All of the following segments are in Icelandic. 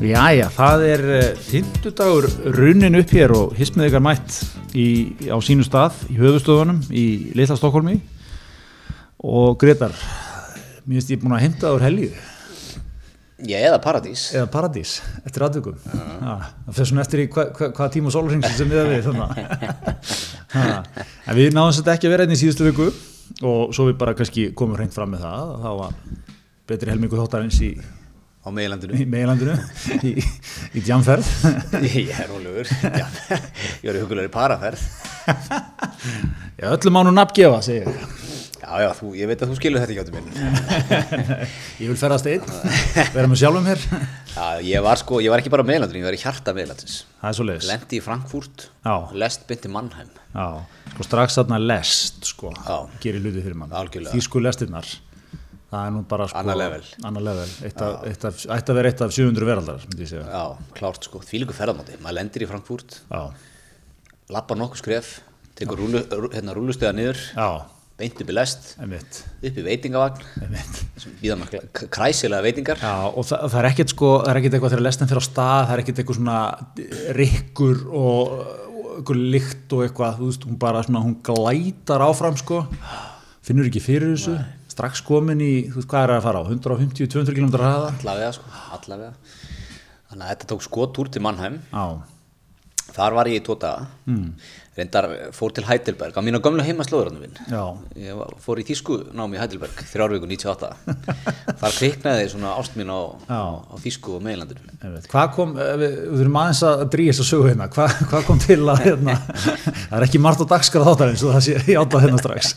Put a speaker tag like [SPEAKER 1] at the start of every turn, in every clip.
[SPEAKER 1] Jæja, það er fymtudagur runnin upp hér og hismið ykkar mætt í, á sínu stað í höfustöðunum í Litla Stokkólmi og Gretar, mér finnst ég búin að heimta úr helgið
[SPEAKER 2] Já, eða Paradís.
[SPEAKER 1] Eða Paradís, eftir aðtökum það fyrir svona eftir í hvað hva, hva tíma sólurings sem við erum við en við náðum þetta ekki að vera einn í síðustu viku og svo við bara kannski komum hreint fram með það þá var betri helmingu þáttarins í
[SPEAKER 2] á meilandinu
[SPEAKER 1] í meilandinu í, í djamferð.
[SPEAKER 2] Ég er rólegur Ég var í hugulegri paraferð.
[SPEAKER 1] Já, öllum má nú nafngefa, segir ég.
[SPEAKER 2] Já, já, þú, ég veit að þú skilur þetta ekki áttu minn.
[SPEAKER 1] Ég vil ferðast einn, vera með sjálfum hér
[SPEAKER 2] Já, ég var sko, ég var ekki bara á meilandinu, ég var í hjarta meilandins
[SPEAKER 1] Það er svo leiðis
[SPEAKER 2] Lendi í Frankfurt, lest byndi Mannheim.
[SPEAKER 1] Já, sko strax þarna lest sko,
[SPEAKER 2] Já.
[SPEAKER 1] gerir hluti fyrir mann.
[SPEAKER 2] Algjörlega.
[SPEAKER 1] Þýsku lestirnar það er nú bara sko
[SPEAKER 2] Annað level.
[SPEAKER 1] annað level. Eitt af, eitt af, ætti að vera eitt af 700 veraldar
[SPEAKER 2] Já, klárt sko, þvílíku ferðamáti. Maður lendir í Frankfurt, lappar nokkuð skref Tekur rúlu, rú- hérna rúlustöða niður.
[SPEAKER 1] Já,
[SPEAKER 2] Beint upp í lest,
[SPEAKER 1] einmitt,
[SPEAKER 2] upp í veitingavagn. Maður kræsilega veitingar.
[SPEAKER 1] Já, og það, það er ekkert sko, það er ekkert eitthvað þegar lestin fyrir á stað, það er ekkert eitthvað svona rikkur og, eitthvað lykt og eitthvað, þú veist, hún bara svona, hún glætar áfram sko, finnur ekki fyrir þessu, strax komin í, þú veist, hvað er það að fara á, 150-200 km hraða?
[SPEAKER 2] Allavega sko, allavega. Þannig að þetta tók skotúr til Mannheim.
[SPEAKER 1] Já,
[SPEAKER 2] Þar var ég í daga. Mm. Reyndar fór til Heidelberg á mínu gömlu heimaslóðurannum minn
[SPEAKER 1] já,
[SPEAKER 2] Ég var- fór í þýsku námi í Heidelberg þrjárvíku 98 Þar kviknaði svona ást mín á, á þýsku og
[SPEAKER 1] einmitt. Hvað kom, eh, við, þurfum aðeins að dríja þess að sögu hérna, hvað, hvað kom til að, hérna, það er ekki margt á dagskrað þáttarins og það sé ég átta hérna strax.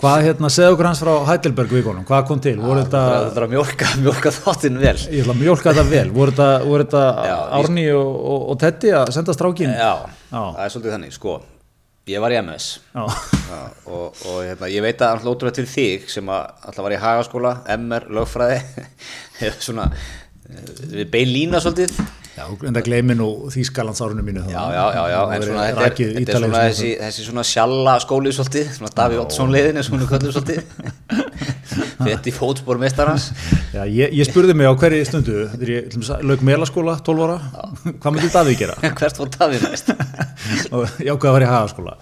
[SPEAKER 1] Hvað, hérna, segðu okkur hans frá Heidelberg vikonum, hvað kom til, voru þetta...
[SPEAKER 2] Það er að mjólka, mjólka þáttinn vel.
[SPEAKER 1] Ég ætla að mjólka þetta vel, voru þetta, Árni og, og, og Teddy að senda strákin?
[SPEAKER 2] Já,
[SPEAKER 1] Já.
[SPEAKER 2] það er svolítið þannig, sko Ég var í MS
[SPEAKER 1] Já,
[SPEAKER 2] Já, og, og hérna, ég veit að hlótur til þig sem að alltaf var í hagaskóla, MR, lögfræði. Svona eh, við bein lína svolítið
[SPEAKER 1] já en það gleymi nú Þýskalandsárunum mínu
[SPEAKER 2] já, já, já, já, en svona þetta er, þetta er svona þessi, þessi svona sjalla skóli svolítið, svona Daví Ottsson leiðin er svona köllu svolítið. Þetta í fótspor meistarans
[SPEAKER 1] Já, ég, ég spurði mig á hverju stundu, þegar ég til lauk melaskóla, 12 ára, hvað myndi Davíð gera?
[SPEAKER 2] hvert fór Daví næst?
[SPEAKER 1] Og ég ákveða að vera í hagaskóla.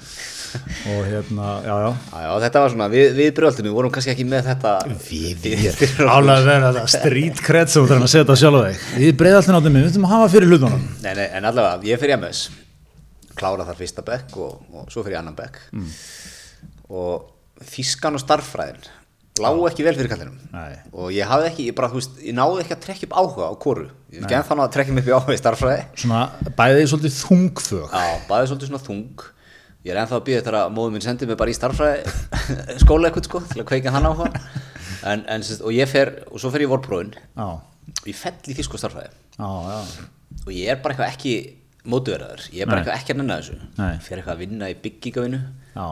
[SPEAKER 1] Og hérna, já, já.
[SPEAKER 2] já, já, þetta var svona, við, við bröldinu vorum kannski ekki með þetta
[SPEAKER 1] Við, við, álega að vera þetta street cred sem þú þarf að setja sjálf þig. Við breyðaltin áttum við, við þurfum að hafa fyrir hlutunum.
[SPEAKER 2] Nei, nei, en allavega, ég fyrir MS klára þar fyrsta bekk og, og svo fyrir annan bekk
[SPEAKER 1] Mm.
[SPEAKER 2] og þískan og starffræðin lágu ekki vel fyrir kallinum
[SPEAKER 1] Nei.
[SPEAKER 2] og ég hafði ekki, ég bara, þú veist, ég náði ekki að trekja upp áhuga á kóru, ég hef ennþá náði að trekja mig upp í áhuga í starffræði
[SPEAKER 1] Svona bæðið svolítið þungfög.
[SPEAKER 2] Já, bæði svolítið svona þung Ég er ennþá að býða þegar að móður minn sendi mig bara í starffræði skóla eitthvað sko til að kveika hann áhuga en, en, sagt, og ég fer, og svo fer ég í vorprófin.
[SPEAKER 1] Já,
[SPEAKER 2] og ég fell í
[SPEAKER 1] já.
[SPEAKER 2] og ég er bara eitthvað ekki mótuverðar, ég er bara
[SPEAKER 1] Nei.
[SPEAKER 2] eitthvað ekki að nenna þessu.
[SPEAKER 1] Nei.
[SPEAKER 2] fer eitthvað að vinna í byggingavinu
[SPEAKER 1] Já,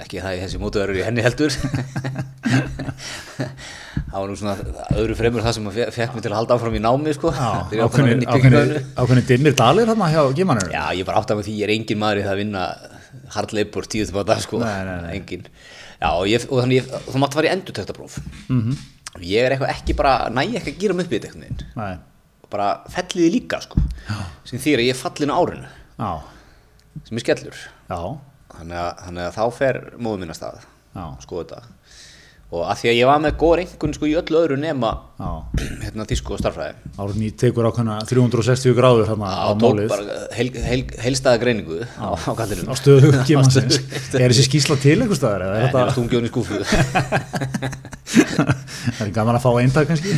[SPEAKER 2] ekki það í þessi mótuverður í henni heldur. Það var nú svona öðru fremur það sem fekk mig til að halda áfram í námi sko. Ég ákveðin
[SPEAKER 1] dimmir dalir hérna hjá Gimanur.
[SPEAKER 2] Já, ég bara átti að með því ég engin maður í það að vinna hard labor tíu til báta sko.
[SPEAKER 1] Nei, nei, nei.
[SPEAKER 2] engin Já, og, ég, og þannig ég, þú mátti fara í endurtöktapróf mm. -hmm. ég er eitthvað ekki bara næ ekki að gera mig upp í þetta einhvern veginn.
[SPEAKER 1] Nei,
[SPEAKER 2] og bara felliði líka sko. Sem þýr að ég fallin á árinu.
[SPEAKER 1] Já,
[SPEAKER 2] sem er skellur.
[SPEAKER 1] Já,
[SPEAKER 2] þannig að, þannig að þá fer móðu minna stað.
[SPEAKER 1] Já,
[SPEAKER 2] sko þetta og að því að ég var með góð reyngun sko í öllu öðru nema hérna þýsku og starfræði
[SPEAKER 1] Árni tekur ákveðna 360 gráður hérna á
[SPEAKER 2] tók
[SPEAKER 1] málið.
[SPEAKER 2] bara heil, heil, heilstæða greiningu á, á kallinum
[SPEAKER 1] Á stöðu Gimansins. Er þessi skýsla til einhver staðar?
[SPEAKER 2] Nei, það er í skúfu
[SPEAKER 1] er gaman að fá eintak kannski?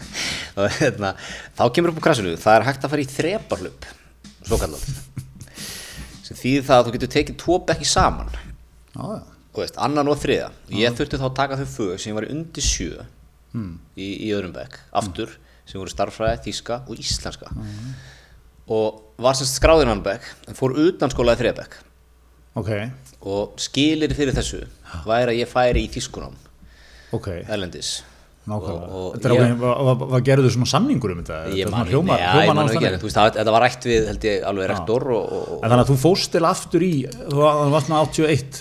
[SPEAKER 2] Hérna, þá kemur upp á krasinu það er hægt að fara í þreparhlup svo kallar þýðir það að þú getur tekið tvo bekki saman
[SPEAKER 1] Já, já.
[SPEAKER 2] Þú veist, annan og þriða ég þurfti þá að taka þau fög sem var undir sjö í, í öðrum bekk aftur, sem voru starffræði, þíska og íslenska. Og var sem sagt skráðinn annan bekk en fór utan skólaði þriða bekk.
[SPEAKER 1] Ok,
[SPEAKER 2] og skilir fyrir þessu væri að ég færi í þýskunám
[SPEAKER 1] ok,
[SPEAKER 2] erlendis
[SPEAKER 1] nákvæmlega.
[SPEAKER 2] Og- og
[SPEAKER 1] Þetta
[SPEAKER 2] ég-
[SPEAKER 1] ákveðin, var, var, var gerðu svona samningur um þetta?
[SPEAKER 2] ég
[SPEAKER 1] Þetta
[SPEAKER 2] man ekki. það, þetta var rætt við held ég alveg rektor og, og,
[SPEAKER 1] En þannig að þú fóst til aftur í, þú var- varst með 81,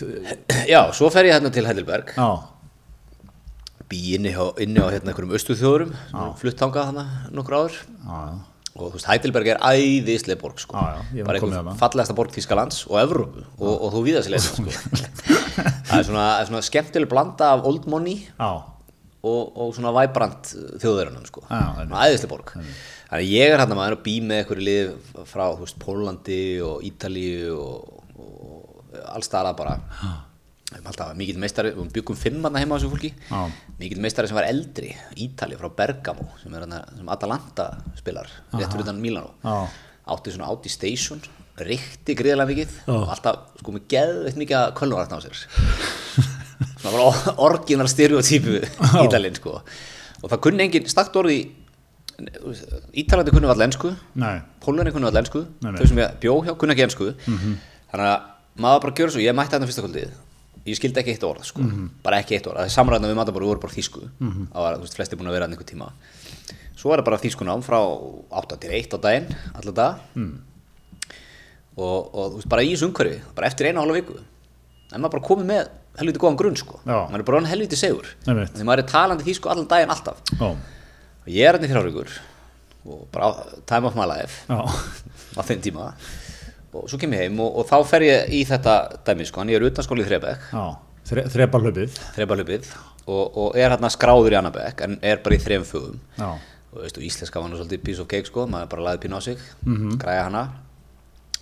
[SPEAKER 2] já, svo fer ég hérna til Heidelberg.
[SPEAKER 1] Já,
[SPEAKER 2] bý inni á, inni á hérna einhverjum austuþjóðurum flutt þangað hana nokkur áður
[SPEAKER 1] já,
[SPEAKER 2] og þú veist, Heidelberg er æðislega borg sko.
[SPEAKER 1] Já, já,
[SPEAKER 2] bara
[SPEAKER 1] komið
[SPEAKER 2] einhver
[SPEAKER 1] þarna.
[SPEAKER 2] fallegasta borg Þískalands og Evrópu. Og, og þú víða sér leið sko. það er svona, svona skemmtileg blanda af old money.
[SPEAKER 1] Já,
[SPEAKER 2] og, og svona vibrant þjóðverunum sko. Svona æðislega borg. Þannig að ég er hann að maður að bý með einhverju lið frá veist, Pólandi og Ítalíu og, og alls staðar bara. Alltaf mikill meistari, við byggum fimm hann heima á þessu fólki.
[SPEAKER 1] Já.
[SPEAKER 2] mikill meistari sem var eldri Ítali frá Bergamo sem hann sem Atalanta spilar réttur utan Milano
[SPEAKER 1] Já.
[SPEAKER 2] átti svona Audi Station ríkti gríðarlega mikið. Og alltaf sko með geðveitt mikið að kölnurætt á sér svona bara orginal stereotypu Ítalinn sko. Og það kunni engin stakt orði Ítalandi kunni allir ensku.
[SPEAKER 1] Nei,
[SPEAKER 2] Pólunni kunni allir
[SPEAKER 1] nei.
[SPEAKER 2] þau sem ég bjó hjá kunni ekki ensku. Þannig að maður bara gjör svo. Ég mætti þarna fyrsta kvöldið. Ég skildi ekki eitt orð sko. bara ekki eitt orð, það er samræðna við matabóru voru bara þýsku. Það var, þú veist, flesti búin að vera einhver tíma. Svo er það bara þýskunám frá 8 til 1 á daginn, allar dag og, og þú veist, bara í umhverfi bara eftir eina og hálfa viku en maður bara komið með helviti góðan grunn sko.
[SPEAKER 1] Já.
[SPEAKER 2] maður er bara hann helviti segur
[SPEAKER 1] Einmitt.
[SPEAKER 2] því maður er talandi þýsku allan daginn alltaf.
[SPEAKER 1] Já,
[SPEAKER 2] og ég er hann í þrjáríkur og bara á- time of my life.
[SPEAKER 1] Já,
[SPEAKER 2] á þeim tíma. Og svo kem ég heim og, og þá fer ég í þetta dæmi sko, en ég er utan skóli í Þrebek
[SPEAKER 1] já, Þre, þrepa hlöpið,
[SPEAKER 2] Þrebalupið og, og er hérna skráður í Annabek en er bara í þrem fugum
[SPEAKER 1] já,
[SPEAKER 2] og veistu, íslenska var nú svolítið piece of cake sko, maður bara laði pínu á sig,
[SPEAKER 1] Mhm.
[SPEAKER 2] græja hana.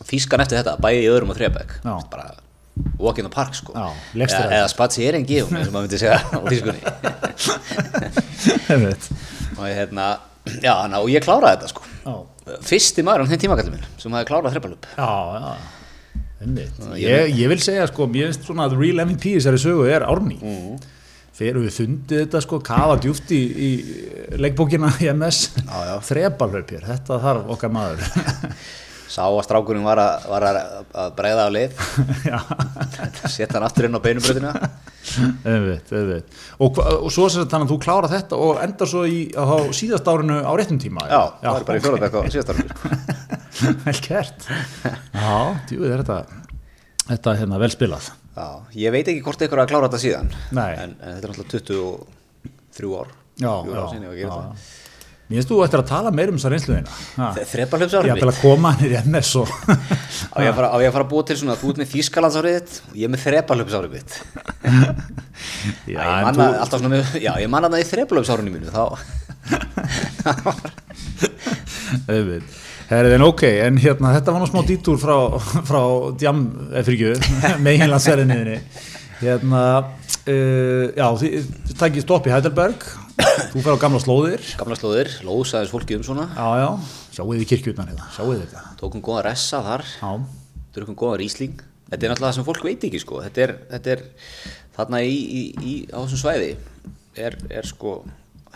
[SPEAKER 2] Þýskan eftir þetta, bæði í öðrum og Þrebek
[SPEAKER 1] Já.
[SPEAKER 2] bara walk in the park sko.
[SPEAKER 1] Já,
[SPEAKER 2] eða, eða spatsi er en geum eins og maður myndi segja á
[SPEAKER 1] einmitt,
[SPEAKER 2] og, ég, hérna, já, hana, og ég kláraði þetta sko.
[SPEAKER 1] Já,
[SPEAKER 2] fyrsti maður á þeim tímakallum minn sem hafi klárað Þrebalup
[SPEAKER 1] já, já, einmitt. Ég, ég vil segja, sko, mér finnst svona að real MVP þessari sögu er Árný. Mm. Þegar við fundið þetta, sko, kafa djúft í, í leikbókina í MS, hlöpjur, þetta þarf okkar maður.
[SPEAKER 2] sá að strákurinn var að, var að, að bregða á leið
[SPEAKER 1] já,
[SPEAKER 2] setja hann aftur inn á beinubröðina
[SPEAKER 1] einmitt, einmitt. Og, og svo sem þannig að þú klára þetta og endar svo í síðast árinu á réttum tíma.
[SPEAKER 2] já, það var bara í
[SPEAKER 1] ok.
[SPEAKER 2] fjórðabæk á síðast ára sko.
[SPEAKER 1] vel gert já, djúið er þetta þetta er hérna vel spilað
[SPEAKER 2] já, ég veit ekki hvort ykkur að klára þetta síðan en, en þetta er náttúrulega 23 ár
[SPEAKER 1] já, já, já.
[SPEAKER 2] Það.
[SPEAKER 1] mér finnst þú eftir að tala meir um þessa reynsluðina
[SPEAKER 2] þrepa
[SPEAKER 1] ég
[SPEAKER 2] hlöpsárið
[SPEAKER 1] að koma hann í MS og
[SPEAKER 2] á ég að fara ég fara að búa til svona þú ert með Þýskalandsárið þitt og ég er með þrepa hlöpsárið mitt
[SPEAKER 1] já,
[SPEAKER 2] ég
[SPEAKER 1] en
[SPEAKER 2] manna
[SPEAKER 1] þú,
[SPEAKER 2] alltaf svona með, já, ég manna það í þrepa hlöpsárinu mínu þá
[SPEAKER 1] en ok, en hérna, þetta var nú smá dítúr frá, frá djam, eða fyrir ekki, meginlandsverðinniðinni. Hérna, uh, já, þið þið takið stopp í Heidelberg, þú fer á gamla slóðir,
[SPEAKER 2] gamla slóðir, lósaðis fólki um svona.
[SPEAKER 1] Já, já, sjáu þið kirkjutnar hérna, sjáu þið þetta.
[SPEAKER 2] tókum góða ressa þar.
[SPEAKER 1] Já,
[SPEAKER 2] drukum góða rísling þetta er náttúrulega það sem fólk veit ekki sko. Þetta er, þetta er þarna í, í, í á þessum svæði er, er sko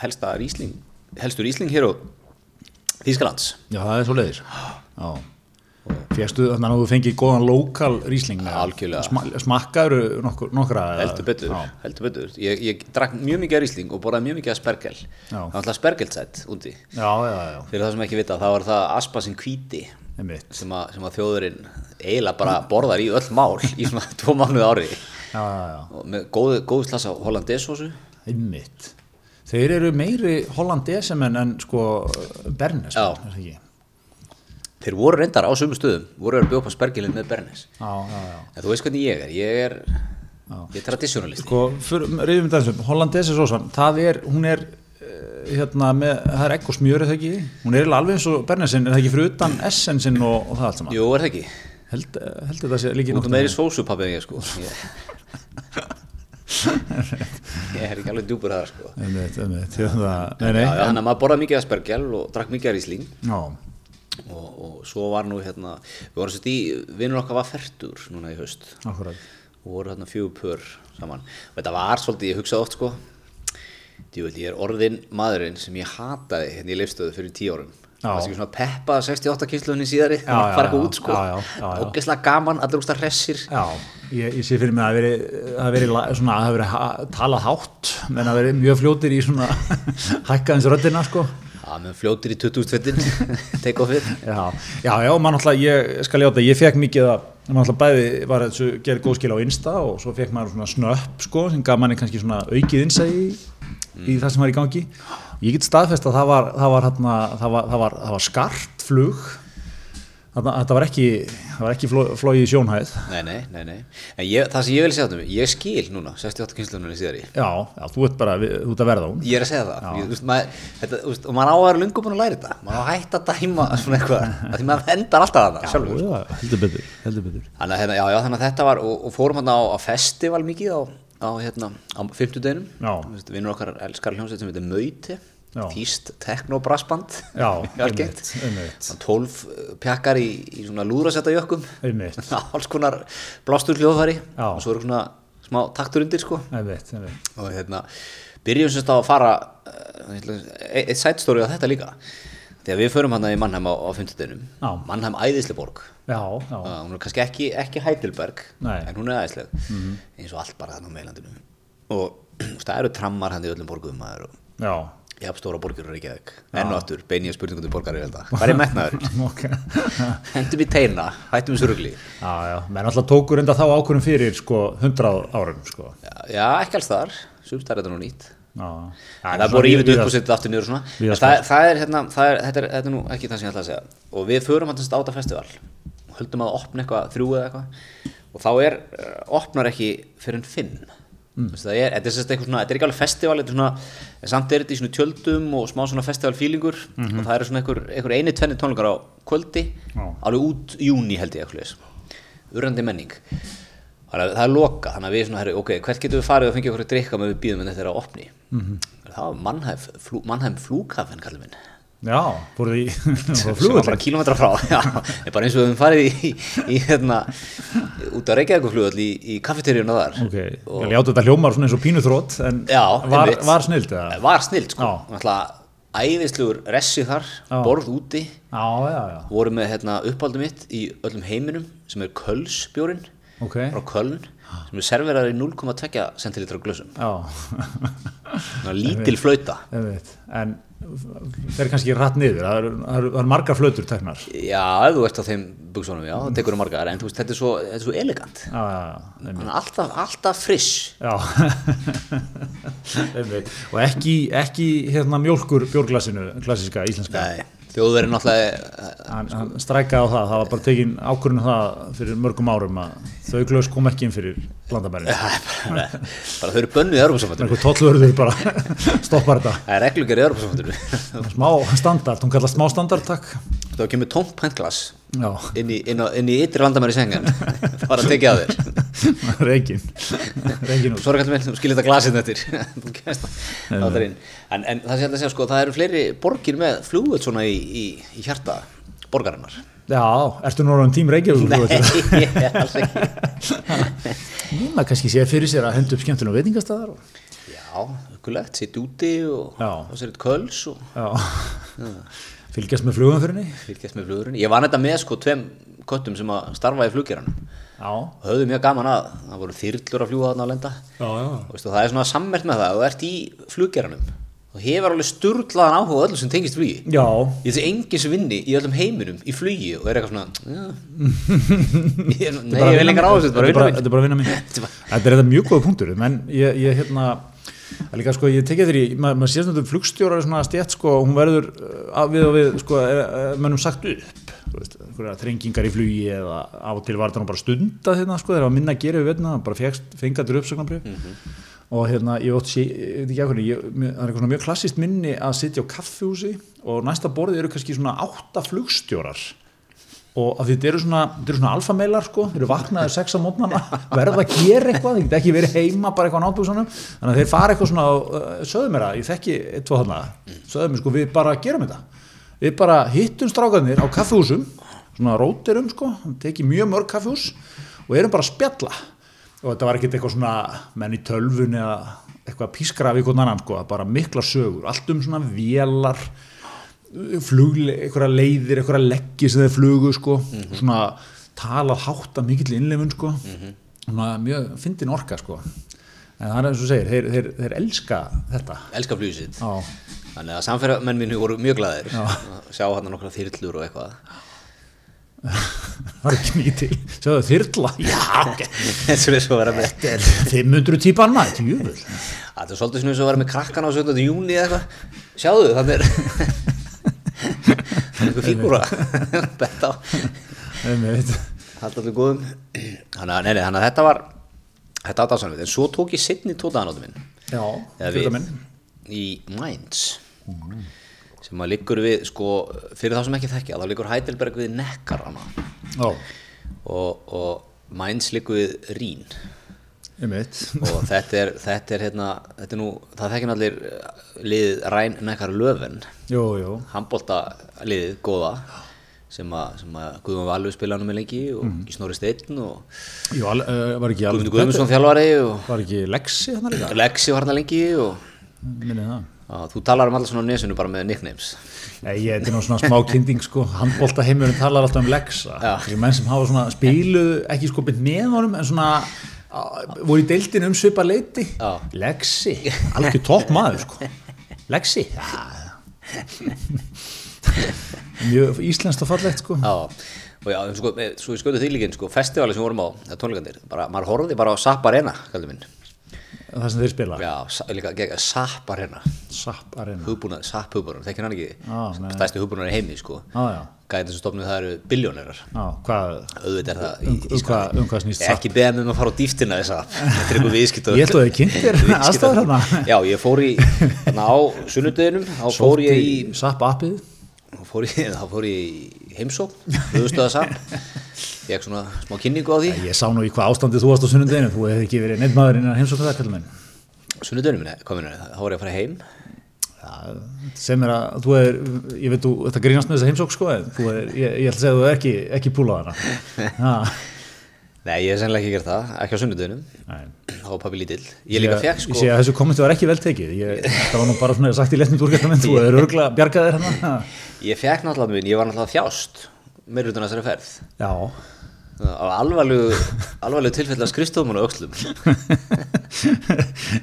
[SPEAKER 2] helsta rísling helstur rísling hér á Þýskalands.
[SPEAKER 1] Já, það er svo leiðis. Já. Fjöxtu, þannig að þú fengið góðan lokal. Sma, smakkaður nokkur, nokkra?
[SPEAKER 2] heldur betur, heldur betur ég, ég drakk mjög mikið af rísling og borðaði mjög mikið spergel það var alltaf spergelsætt úti
[SPEAKER 1] já, já, já,
[SPEAKER 2] fyrir það sem ekki vita, þá var það aspa sem
[SPEAKER 1] einmitt.
[SPEAKER 2] sem að, sem að þjóðurinn eiginlega bara borðar í öll mál í svona tvo mánuði ári með góðu, góðu slasa hollandesósu
[SPEAKER 1] Einmitt. Þeir eru meiri hollandesemenn en sko Bernes. Er það ekki?
[SPEAKER 2] Þeir voru reyndar á sömu stöðum voru að bjóða upp á spergelin með Bernes. En þú veist hvernig ég er, ég er, er traditionalisti.
[SPEAKER 1] Sko, reyðum við þessum, hollandesi sósan, það er, hún er eh, hérna með, það er egg og smjör er það ekki, hún er alveg eins og Bernesin, er það ekki fyrir utan essensin og, og það allt saman?
[SPEAKER 2] Jú, er það ekki?
[SPEAKER 1] Held, heldur það sé líki
[SPEAKER 2] Þú ert meiri sósu pappi en ég, sko. Ég, ég er ekki alveg djúpur þar, sko.
[SPEAKER 1] Einmitt, einmitt, hérna,
[SPEAKER 2] þannig að maður borðaði mikið af spergel og drakk mikið
[SPEAKER 1] já,
[SPEAKER 2] og, og svo var nú hérna, við vorum sett í, vinnur okkar var fertur núna í haust.
[SPEAKER 1] Akkurat,
[SPEAKER 2] og voru hérna fjögur pör saman. Og þetta var svolítið, ég hugsaði oft sko Djúvel, ég er orðin maðurinn sem ég hataði hérna í leifstöðu fyrir tíu árum.
[SPEAKER 1] Já.
[SPEAKER 2] það var svona peppa 68 kynsluðinni síðari?
[SPEAKER 1] Já,
[SPEAKER 2] það fara eitthvað út sko. Ógeðslega gaman, allir úrst að hressir.
[SPEAKER 1] Já, ég, ég sé fyrir mig að það hafi verið, það ha, talað hátt, menn að verið mjög fljótir í svona hækkaðins röddina, sko.
[SPEAKER 2] Já, með fljótir í 2020 take offið
[SPEAKER 1] Já, já, já, mann alltaf, ég skal játa, ég fekk mikið að, mann alltaf bæði var þessu gerð góð skil á Insta og svo fekk maður svona snöpp, sko, sem gaf manni kannski svona aukið innsæði í, í það sem var í gangi. Ég get staðfest að það var það var, það var, það var, það var skart flug Þarna- þetta var ekki ekki fló- flogið í sjónhæð
[SPEAKER 2] Nei, nei, nei, nei. En ég, það sem ég vil segja þetta ég skil núna, 68 kynslunar í síðari.
[SPEAKER 1] já, já, þú ert bara við- ert að verða hún
[SPEAKER 2] Ég er að segja það. Ég, þú veist, maður, þetta, veist, og maður á að vera lungu búin að læra þetta. Maður á að hætta að dæma svona eitthvað. Því maður endar alltaf að það sjálfur. sko.
[SPEAKER 1] já, heldur betur, heldur betur
[SPEAKER 2] Þannig hérna, já, já, þannig að þetta var, og, og fórum hann á, á festival mikið á, á, hérna, á fimmtudeginum.
[SPEAKER 1] Já.
[SPEAKER 2] Vinnur okkar elskar hljómsveit sem heitir
[SPEAKER 1] Já.
[SPEAKER 2] Þýst teknobrassband.
[SPEAKER 1] já,
[SPEAKER 2] Svona 12 pjakkar í, í svona lúðrasetta jökkum.
[SPEAKER 1] einmitt,
[SPEAKER 2] Alls konar blástur hljóðfæri.
[SPEAKER 1] Já.
[SPEAKER 2] Og svo eru svona smá taktur undir, sko.
[SPEAKER 1] einmitt, einmitt.
[SPEAKER 2] og hérna byrjum semst á að fara uh, eitt sættstóri á þetta líka þegar við förum hann í Mannheim á, á 50
[SPEAKER 1] Já.
[SPEAKER 2] Mannheim æðisleborg
[SPEAKER 1] já, já,
[SPEAKER 2] hún er kannski ekki, ekki Heidelberg
[SPEAKER 1] Nei.
[SPEAKER 2] En hún er æðisleg eins og allt bara þannig á meilandinu og það eru trammar hann í öllum borgum maður og
[SPEAKER 1] já
[SPEAKER 2] stóra borgir og Reykjavík. Enn og aftur, bein ég spurningum til borgar ég held að. Hvað er metnaður? Hendum í teina, hættum við surugli.
[SPEAKER 1] Já, já, menn alltaf tókur enda þá ákvörðum fyrir sko 100 árum sko.
[SPEAKER 2] já, já, ekki alls þar, sumst er þetta nú nýtt.
[SPEAKER 1] Já,
[SPEAKER 2] það er búin að rífið upp og setja aftur niður og svona.
[SPEAKER 1] Víða
[SPEAKER 2] En það, það er hérna, það er, þetta, er, þetta er nú ekki það sem ég ætla að segja. Og við förum hann til áta festival. Höldum að opna eitthvað þrjú eða eitthvað. Og þá er, uh, opnar ekki fyrir en fimm mm. það er, þetta er, eitthvað svona, þetta er ekki alveg festival þetta er svona, samt er þetta í svona tjöldum og smá svona festival feelingur og það eru svona einhver, einhver eini, tvenni tónleikar á kvöldi
[SPEAKER 1] Já.
[SPEAKER 2] alveg út júni held ég urrandi menning þannig að það er loka þannig að við svona, ok, hvert getum við farið og fengið okkur að drikka með við býðum en þetta er að opni -hmm. það var Mannheim, flú, Mannheim flúkafinn kallið minn
[SPEAKER 1] já fóruð í
[SPEAKER 2] bara kílometra frá. Já, bara eins og við höfum farið í, í, hérna, út á Reykjavíkuflugall í, í kaffeteríuna þar.
[SPEAKER 1] Ok, ég ljátu þetta hljómar svona eins og pínuþrótt en
[SPEAKER 2] Já,
[SPEAKER 1] var, var snild eða?
[SPEAKER 2] var snilt sko, náttúrulega æðislegur ressi þar,
[SPEAKER 1] Já.
[SPEAKER 2] borð úti.
[SPEAKER 1] Já, já, já,
[SPEAKER 2] voru með hérna, uppáldum mitt í öllum heiminum sem er Kölsbjórin
[SPEAKER 1] ok.
[SPEAKER 2] Frá Köln sem er serverar í 0,2 centilitra glössum lítil flauta.
[SPEAKER 1] En fer kannski rætt niður. Það eru það eru margar flötur teknar. Já,
[SPEAKER 2] ef þú ert á þeim buksunum, já, það tekur um margar. En veist, þetta er svo, þetta er svo elegant. Alltaf, alltaf friss.
[SPEAKER 1] Og ekki, ekki hérna mjólkur bjórglasinu klassiska íslenska.
[SPEAKER 2] Nei, náttúrulega
[SPEAKER 1] hann, hann strækaði á það, það var bara tekin ákvörðun það fyrir mörgum árum að þau glös kom ekki inn fyrir
[SPEAKER 2] er bara, bara þau eru bönnuð í Europasambandinu
[SPEAKER 1] einhver tollvörður bara stoppar þetta.
[SPEAKER 2] Það er reglugjör í Europasambandinu
[SPEAKER 1] smá standard, hún kallast smá standard takk
[SPEAKER 2] þá kemur
[SPEAKER 1] já,
[SPEAKER 2] inn í, í ytri landamæri sengen bara að tekja á þér.
[SPEAKER 1] Út
[SPEAKER 2] svo er kallið minn, þú skilir þetta glasinn eftir. En, en það sé að segja sko, það eru fleiri borgir með flugvöld svona í, í, í hjarta borgarinnar.
[SPEAKER 1] Já, ertu nú orðin tím Reykjavík
[SPEAKER 2] nei, alls ekki.
[SPEAKER 1] Núna kannski sé fyrir sér að henda upp skemmtunum veitingastæðar og...
[SPEAKER 2] já, ökulegt, sitt úti og,
[SPEAKER 1] Já.
[SPEAKER 2] og sér eitt köls og
[SPEAKER 1] já, fylgjast með flugumfyrinni
[SPEAKER 2] fylgjast með flugurinn ég var þetta með sko tveim köttum sem að starfa í fluggeranum.
[SPEAKER 1] Já,
[SPEAKER 2] og höfðu mjög gaman að. Það voru þyrlur að fljúga þarna að lenda.
[SPEAKER 1] Já, já.
[SPEAKER 2] Og veistu, það er svona sammert með það. Og þú ert í fluggeranum. Og hefur alveg sturlaðan áhuga öllu sem tengist flugi.
[SPEAKER 1] Já,
[SPEAKER 2] ég þessi enginn sem vinni í öllum heiminum í flugi og er eitthvað svona ég, nei, ég vil engar áherslu
[SPEAKER 1] Þetta er bara- að vinna mín
[SPEAKER 2] Þetta er
[SPEAKER 1] þetta mjög góða punktur. En ég, ég hérna að líka sko ég tekja þér í, ma maður sér stundum flugstjórar er svona stjætt sko, hún verður uh, við og við sko, er, er, mönnum sagt upp þú veist, þrengingar í flugi eða á og til var þetta nú bara stunda hérna sko, þegar var minna að gera við veitna, bara fengaður uppsögnarbrif og hérna, ég ótt sé, ég veit ekki mér- það er eitthvað svona mjög klassist minni að sitja á kaffihúsi og næsta borðið eru kannski svona átta flugstjórar og þetta eru svona, svona alfameilar sko, þeir eru vaknaðir sex á mótnana verða að gera eitthvað, þeir geta ekki verið heima bara eitthvað á náttúrsanum, þannig að þeir fara eitthvað svona uh, sögðu mér að, ég þekki eitt, tvo þarna, sögðu mér sko, við bara gerum þetta. Við bara hittum strákarnir á kaffihúsum, svona rótirum sko, tekið mjög mörg kaffihús og erum bara að spjalla. Og þetta var ekkert eitthvað svona menn í tölvun eða eitthvað pískra við einhvern annan sko, bara mikla sögur, allt um svona vélar flugle, einhverja leiðir, einhverja leggi sem þeir flugu sko, svona talað hátt að mikill innleifun sko. Svona mjög fyndin orka sko. En það er eins og segir, þeir, þeir, þeir elska þetta.
[SPEAKER 2] Elska flugið sitt.
[SPEAKER 1] Já,
[SPEAKER 2] þannig að samferðamenn mínu voru mjög glæðir sjá hann nokkra þyrlur og eitthvað.
[SPEAKER 1] Var ekki mikið til? Sjáðu ok.
[SPEAKER 2] Eins og þess að vera með
[SPEAKER 1] þetta er 500 típan maður, tjúfur
[SPEAKER 2] Það er svolítið og að vera með krakkan á 17. júni eða eitthvað. Sjáðu, þannig er það er einhver fígúra. Betta. Á Haldt allir góðum. Þannig að, þetta var Þetta var dásanlega En svo tók ég setni tótaðanóttu minn.
[SPEAKER 1] Já,
[SPEAKER 2] við
[SPEAKER 1] minn.
[SPEAKER 2] Í Mainz. Sem að liggur við, sko Fyrir þá sem ekki þekkja, þá liggur Heidelberg við Nekkarana
[SPEAKER 1] já,
[SPEAKER 2] og, og Mainz liggur við Rín og þetta er, þetta er hérna þetta er nú, það þekkjum allir eh, liðið Ræn
[SPEAKER 1] jú, jú,
[SPEAKER 2] handbólta liðið góða sem að, að Guðmund Valur spilaði með lengi og mm. Snorri Steinn og
[SPEAKER 1] jú al, uh, alveg
[SPEAKER 2] Guðmundur Guðmundsson þjálfari og
[SPEAKER 1] var ekki Lexi hann líka?
[SPEAKER 2] Lexi var hann lengi og á, þú talar um alltaf svona á nesunu bara með nicknames.
[SPEAKER 1] Nei, ég, þetta er svona smá kynding sko, handbólta heimurinn talar alltaf um Lexa. Menn sem hafa svona spiluð ekki sko beint með honum en svona voru í deildin um svipa leiti. Lexi, alveg topp maður sko. Lexi. Mjög íslenskt og fallegt sko.
[SPEAKER 2] Og já, sko, svo ég skjóti því líkin, sko, festivali sem við vorum á, tónleikandir, bara, maður horfði bara á Sapp Arena,
[SPEAKER 1] það sem þeir spila?
[SPEAKER 2] Já, líka gegga Sapp Arena,
[SPEAKER 1] Sapp Arena.
[SPEAKER 2] Hugbúnað, Sapp hugbúnað, þekkir hann ekki, stæsti hugbúnað í heimi, sko.
[SPEAKER 1] Já, já,
[SPEAKER 2] Gæðin sem stofnuð það eru biljónerar, auðvitað er það
[SPEAKER 1] um, um, hvað, um hvað
[SPEAKER 2] Ekki beða mig um að fara á dýftina þess að, þetta er einhver viðskipt
[SPEAKER 1] Ég að þið kynntir aðstæður þarna.
[SPEAKER 2] Já, ég fór í, á sunnudeginum, þá fór ég í, þá fór ég, þá fór ég í heimsókn, höfustöða Sapp, ég ekki svona smá kynningu á því.
[SPEAKER 1] Ég sá nú í hvað ástandið þú varst á sunnundeginu þú hefði ekki verið neitt maður innan heimsókn það kallum minn
[SPEAKER 2] Sunnudeginum, nei, hvað minnur, þá voru ég að fara heim
[SPEAKER 1] Já, sem er að þú er, ég veit þú, þetta grínast með þessa heimsók sko, en þú er, ég, ég ætla að segja að þú er ekki, ekki púlað hana. Ha,
[SPEAKER 2] Nei, ég hef sennilega ekki gert það, ekki á sunnudeginum.
[SPEAKER 1] Nei.
[SPEAKER 2] þá var pabbi lítill. Ég líka fekk
[SPEAKER 1] Ég
[SPEAKER 2] sko.
[SPEAKER 1] sé að þessu kommenti var ekki vel tekið, ég, það var nú bara svona sagt í letnum úrgættaminn, þú er örgla bjargaðir hana.
[SPEAKER 2] Ég fekk náttúrulega minn, ég var náttúrulega þjást meir utan þessari ferð.
[SPEAKER 1] Já,
[SPEAKER 2] á alvarlegu, alvarlegu tilfell af skrifstofum og öxlum.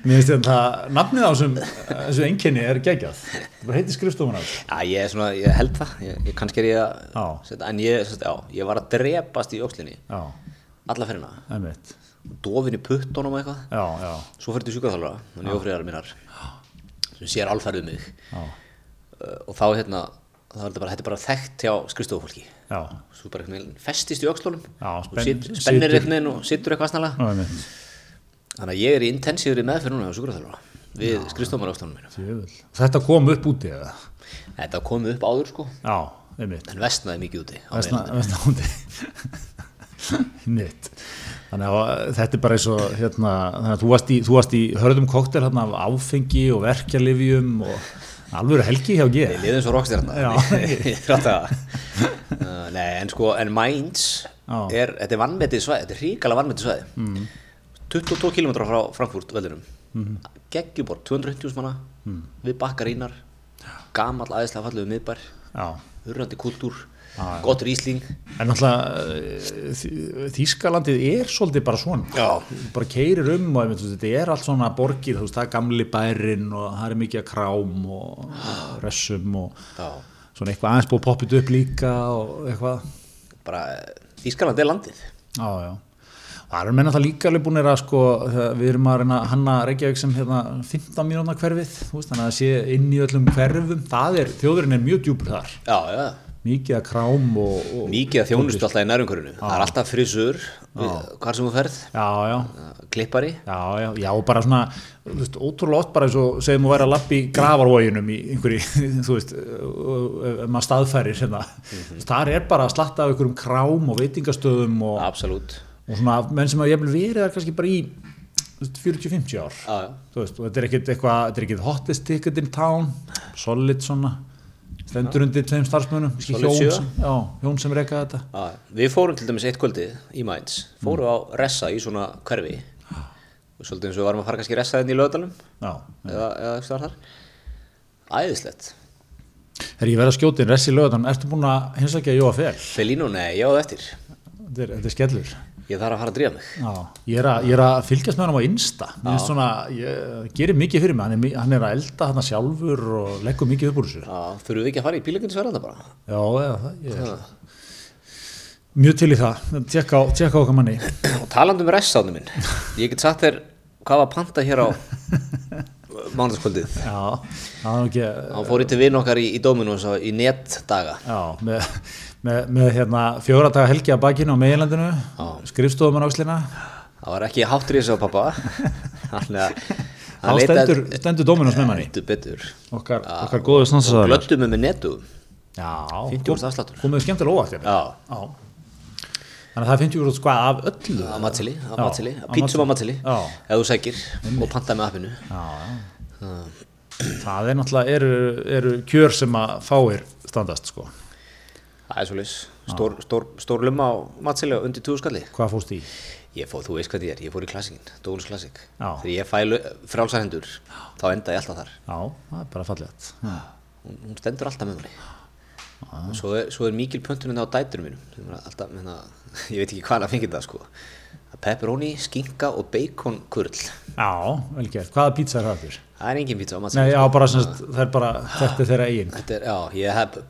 [SPEAKER 1] Mér finnst þetta að nafnið á þessum, þessu enginni er geggjað, það bara heitir skrifstofuna.
[SPEAKER 2] Já, ég, er svona, ég held það, ég, ég kannski er ég að setja, en ég, sagt, já, ég var að drepast í
[SPEAKER 1] Já,
[SPEAKER 2] alla
[SPEAKER 1] einmitt,
[SPEAKER 2] dofin í puttunum og eitthvað.
[SPEAKER 1] Já, já,
[SPEAKER 2] svo fyrir til sjúkaþálara, þannig jófriðar mínar sem sér alfærið mig.
[SPEAKER 1] Já,
[SPEAKER 2] uh, og þá hérna þá er þetta bara, þetta er bara þekkt hjá skrifstofufólki
[SPEAKER 1] já,
[SPEAKER 2] svo bara festist í
[SPEAKER 1] spenn-
[SPEAKER 2] sit, spennir veginn og sittur eitthvað snarlega. Þannig að ég er í intensíður í meðferð núna á sjúkraþjálfara við skrifstofumar öxlunum mínum
[SPEAKER 1] djöfull. Þetta kom upp úti eða?
[SPEAKER 2] þetta komið upp áður sko.
[SPEAKER 1] Já,
[SPEAKER 2] en vestnaði mikið úti
[SPEAKER 1] Vestna,
[SPEAKER 2] meðan.
[SPEAKER 1] vestna Mitt Þannig að þetta er bara eins og hérna, þú varst í, þú varst í hörðum koktel hérna af áfengi og verkjalifjum og alvöru helgi hjá
[SPEAKER 2] Við
[SPEAKER 1] G
[SPEAKER 2] liðum svo
[SPEAKER 1] Já.
[SPEAKER 2] uh, Nei, en sko, en Mainz er, þetta er vannmetið svæði, þetta er ríkala vannmetið svæði mm. 22 km frá Frankfurt veldinum mm. geggjubor, 250 manna mm. við bakkarínar gamall aðeinslega fallegu miðbær hurrandi kultúr,
[SPEAKER 1] Já.
[SPEAKER 2] gott rísling
[SPEAKER 1] En náttúrulega eh, Þýskalandið er svolítið bara svona
[SPEAKER 2] Já.
[SPEAKER 1] bara keirir um og veist, þetta er allt svona borgir, þú veist, það er gamli bærin og það er mikið að krám og og ressum og
[SPEAKER 2] Já.
[SPEAKER 1] svona eitthvað aðeins búið poppið upp líka og eitthvað
[SPEAKER 2] bara Þýskaland er landið
[SPEAKER 1] Já, já. Það eru menn alltaf líka alveg búinir að sko, við erum að reyna hanna Reykjavík sem hérna 15 mínúna hverfið, þannig að það sé inn í öllum hverfum, það er, þjóðurinn er mjög djúpur þar,
[SPEAKER 2] já, já.
[SPEAKER 1] Mikið að krám og... og
[SPEAKER 2] mikið að þjónustu alltaf í nærumkörunu það er alltaf frisur hvar sem þú ferð,
[SPEAKER 1] Já, já,
[SPEAKER 2] klippari.
[SPEAKER 1] Já, já, já, bara svona, veist, ótrúlega oft bara eins og segjum að vera að lappa í gravarvóginum í einhverju, þú veist, ef maður staðfærir hérna, mm þar er bara að slatta af einhverjum krám og veitingastöðum og, og svona menn sem að ég vil verið það kannski bara í þú veist, 40-50 ár. Veist, og þetta er ekkit eitthvað, þetta er ekkit hottest ticket in town, solid svona stendur undir tveim
[SPEAKER 2] Solid
[SPEAKER 1] hjón, sem- já, hjón sem reyka þetta.
[SPEAKER 2] Já, við fórum til dæmis eitt kvöldið í Mainz, fórum á Ressa í svona hverfi. Svolítið eins og við varum að fara kannski Ressa inn í löðalum
[SPEAKER 1] já,
[SPEAKER 2] eða, eða eitthvað þar. Æðislegt.
[SPEAKER 1] Þegar ég verið að skjóta inn ressi lögðan, ertu búin að hinsakja Jóa Fel,
[SPEAKER 2] Felínu, nei, ég á það eftir.
[SPEAKER 1] Þetta er, þetta er skellur
[SPEAKER 2] ég þarf að fara að drífa mig.
[SPEAKER 1] Já, ég er að, ég er að fylgjast með hann á Insta. Svona, ég gerir mikið fyrir mig. Hann er, hann er að elda hann sjálfur og leggur mikið upp úr þessu.
[SPEAKER 2] Þurfum við ekki að fara í bílökunnsverðanda bara?
[SPEAKER 1] Já, eða ég er mjög til í það, tjekka á, tjekka á okkar manni.
[SPEAKER 2] Og talandi um restsáðinu minn. Ég get sagt þér hvað var panta hér á
[SPEAKER 1] ekki
[SPEAKER 2] Hann fór í til vinn okkar í, í Dominus í netdaga.
[SPEAKER 1] Já, með, með, með hérna, fjóra daga helgi að bakinu á meginlandinu skrifstofum á nákslina
[SPEAKER 2] Það var ekki háttur í þessu á pappa. Þannig að
[SPEAKER 1] þá stendur, stendur Dominos með manni. Okkar, okkar góðu
[SPEAKER 2] Og
[SPEAKER 1] stansaðar
[SPEAKER 2] glöttum við með netu
[SPEAKER 1] Já,
[SPEAKER 2] 50% afsláttur.
[SPEAKER 1] komið skemmtilega óvart hérna.
[SPEAKER 2] Já,
[SPEAKER 1] Já. Þannig að það 50 úr hvað af öllu
[SPEAKER 2] á matseli, matseli Pítsum á matseli. Ef þú sækir og pantaði með appinu.
[SPEAKER 1] Það er náttúrulega eru, eru kjör sem að fáir standast sko.
[SPEAKER 2] Það er svolítið Stór, stór, stór lumma á matseli undir 20 skalli
[SPEAKER 1] Hvað fóst í?
[SPEAKER 2] Ég fóð, þú veist hvað ég er, ég fór í klassikinn, Dónus klassik
[SPEAKER 1] Já.
[SPEAKER 2] Þegar ég fæ frálsahendur þá enda ég alltaf þar
[SPEAKER 1] Já, það er bara Já.
[SPEAKER 2] hún, hún stendur alltaf með manni og svo er, svo er mikil pöntuninn á dæturum mínum. Alltaf, menna, ég veit ekki hvað hann fengið það sko. Pepperoni, skinka og bacon kurl.
[SPEAKER 1] Já, vel gert. Hvaða pizza er það þurr?
[SPEAKER 2] það er engin pizza
[SPEAKER 1] Nei, já, bara semst, er bara, þetta er þeirra eigin.
[SPEAKER 2] þetta er, já, ég hef
[SPEAKER 1] Það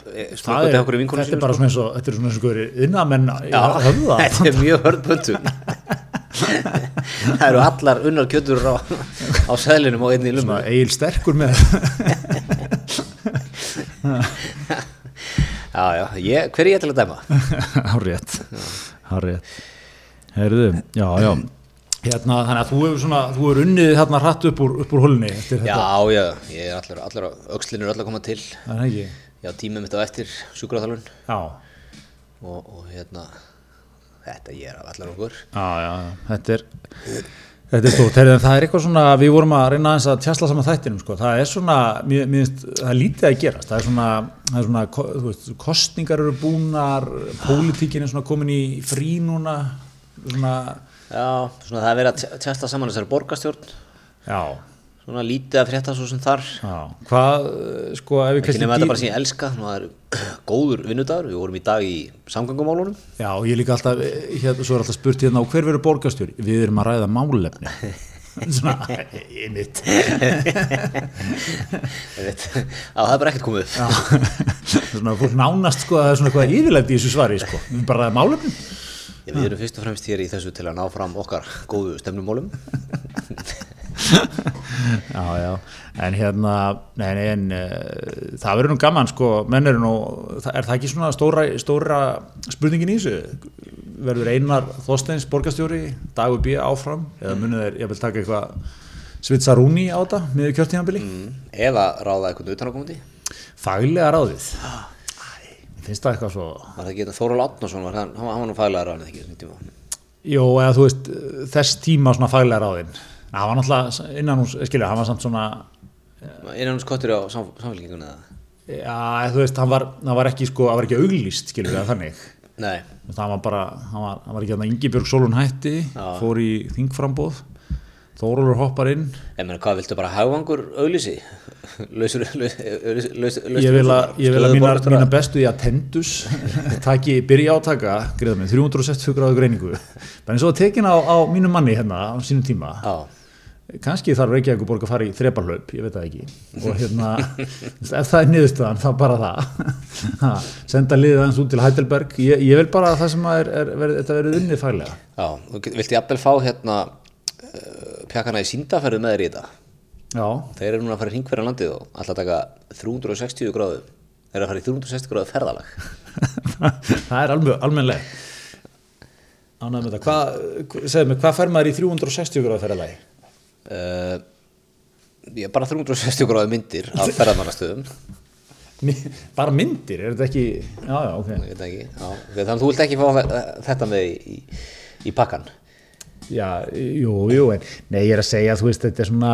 [SPEAKER 2] smökkuð
[SPEAKER 1] er,
[SPEAKER 2] til okkur í vinkonu
[SPEAKER 1] þetta er bara svona eins og, þetta er svona eins og hverju innamenn
[SPEAKER 2] já, þetta er mjög hörð pöntun það eru allar unnar kjötur á, á seðlinum og einni í lummu
[SPEAKER 1] Svona eigin sterkur með,
[SPEAKER 2] já, já, ég, hver er ég til að dæma?
[SPEAKER 1] hárétt, hárétt. Herðu, já, já. Hérna, þannig að þú hefur svona, þú hefur unnið þarna hratt upp úr, upp úr hulni
[SPEAKER 2] já, já, ég er allar, allar aukslinn er öll að koma til
[SPEAKER 1] Það er ekki.
[SPEAKER 2] já, tímið mitt á eftir sjúkraþalun
[SPEAKER 1] Já,
[SPEAKER 2] og, og hérna þetta ég er allar okkur
[SPEAKER 1] já, já. Þetta er, þetta er stórt. Það er eitthvað svona, við vorum að reyna aðeins að tjastla saman þættinum, sko. Það er svona, mér, finnst, það er lítið að gerast. Það er svona, það er svona, þú veist, kostningar eru búnar, pólitíkin er svona komin í frí núna, svona,
[SPEAKER 2] já, svona það er verið að tj- tjasta saman þessari borgarstjórn
[SPEAKER 1] já,
[SPEAKER 2] svona lítið að frétta svo sem þar
[SPEAKER 1] já. Hvað, eh, sko, ef við
[SPEAKER 2] ekki nema
[SPEAKER 1] dý-
[SPEAKER 2] þetta bara sem ég elska Nú, það er góður vinnudagur, við vorum í dag í samgöngumálunum
[SPEAKER 1] Já, og ég líka alltaf, eh, hérna, svo er alltaf spurt hérna á hver verður borgarstjóri? Við erum að ræða málefni. Svona, ég mitt.
[SPEAKER 2] Það er bara ekkert komið
[SPEAKER 1] svona, fólk nánast, sko, það er svona eitthvað yfirleitt í þessu svari, sko. Við erum bara að ræða málefni.
[SPEAKER 2] Við erum fyrst og fremst hér í þessu til að ná fram okkar góðu stemnumólum
[SPEAKER 1] Já, já, en hérna, nei, nei, en uh, það verður nú gaman, sko, menn eru nú, er það ekki svona stóra, stóra spurningin í þessu? Verður Einar Þorsteins borgarstjóri, dagur B. áfram, eða munið þeir, ég vil taka eitthvað svitsarúni á þetta, miður kjörtíðanbili?
[SPEAKER 2] mm. eða ráða eitthvað utanakomandi
[SPEAKER 1] Faglega ráðið. Æ, finnst það eitthvað svo
[SPEAKER 2] var það ekki þetta Þóral Átnason var hann, var- nú faglega ráðan ekki
[SPEAKER 1] Jó, eða þú veist, þess tíma svona faglega ráðin Það var náttúrulega innan hún, skilja, hann var samt svona
[SPEAKER 2] innan hans kottur á sam, samfélkingun eða?
[SPEAKER 1] Já, þú veist, hann var, var ekki sko, hann var ekki auglýst, skilja það þannig.
[SPEAKER 2] Nei,
[SPEAKER 1] Það var bara, hann var, var ekki hann Ingibjörg Sólun hætti,
[SPEAKER 2] Já.
[SPEAKER 1] fór í þingframbóð Þórólur hoppar inn.
[SPEAKER 2] Ég meina hvað viltu bara hagvangur auglýsi? Lausur
[SPEAKER 1] Ég vil að, ég vil að mínar, mínar bestu í að tendus taki, byrja átaka greiða mig, 360 gráðu greiningu. Bara eins og að tekin á, á mínu manni hérna á sínum tíma.
[SPEAKER 2] Já,
[SPEAKER 1] kannski þarf Reykjavík borg að fara í þreparhlaup, ég veit það ekki. Og hérna, ef það er niðurstöðan þá bara það. Senda liðið aðeins út til Heidelberg. Ég, ég vil bara að það sem að er, er, er, þetta verið unnið faglega.
[SPEAKER 2] Já, þú get- viltu jafnvel fá hérna uh, pjakana í síndaferðu með þér í þetta?
[SPEAKER 1] Já,
[SPEAKER 2] þeir eru núna að fara í hringverðan landið og alltaf taka 360 gráðu þeir eru að fara í 360 gráðu ferðalag.
[SPEAKER 1] Það er ánægð með þetta. Segðu mig, hvað fer maður í 360 gráðu ferðalagi?
[SPEAKER 2] Uh, ég er bara 360 gráðu myndir af ferðamannastöðum.
[SPEAKER 1] Mi- bara myndir, er þetta ekki? Já, já, ok.
[SPEAKER 2] Ekki, já, þannig að þú vilt ekki fá þe- þetta með í, í, pakkan
[SPEAKER 1] Já, jú, jú, en nei, ég er að segja, þú veist, þetta er svona,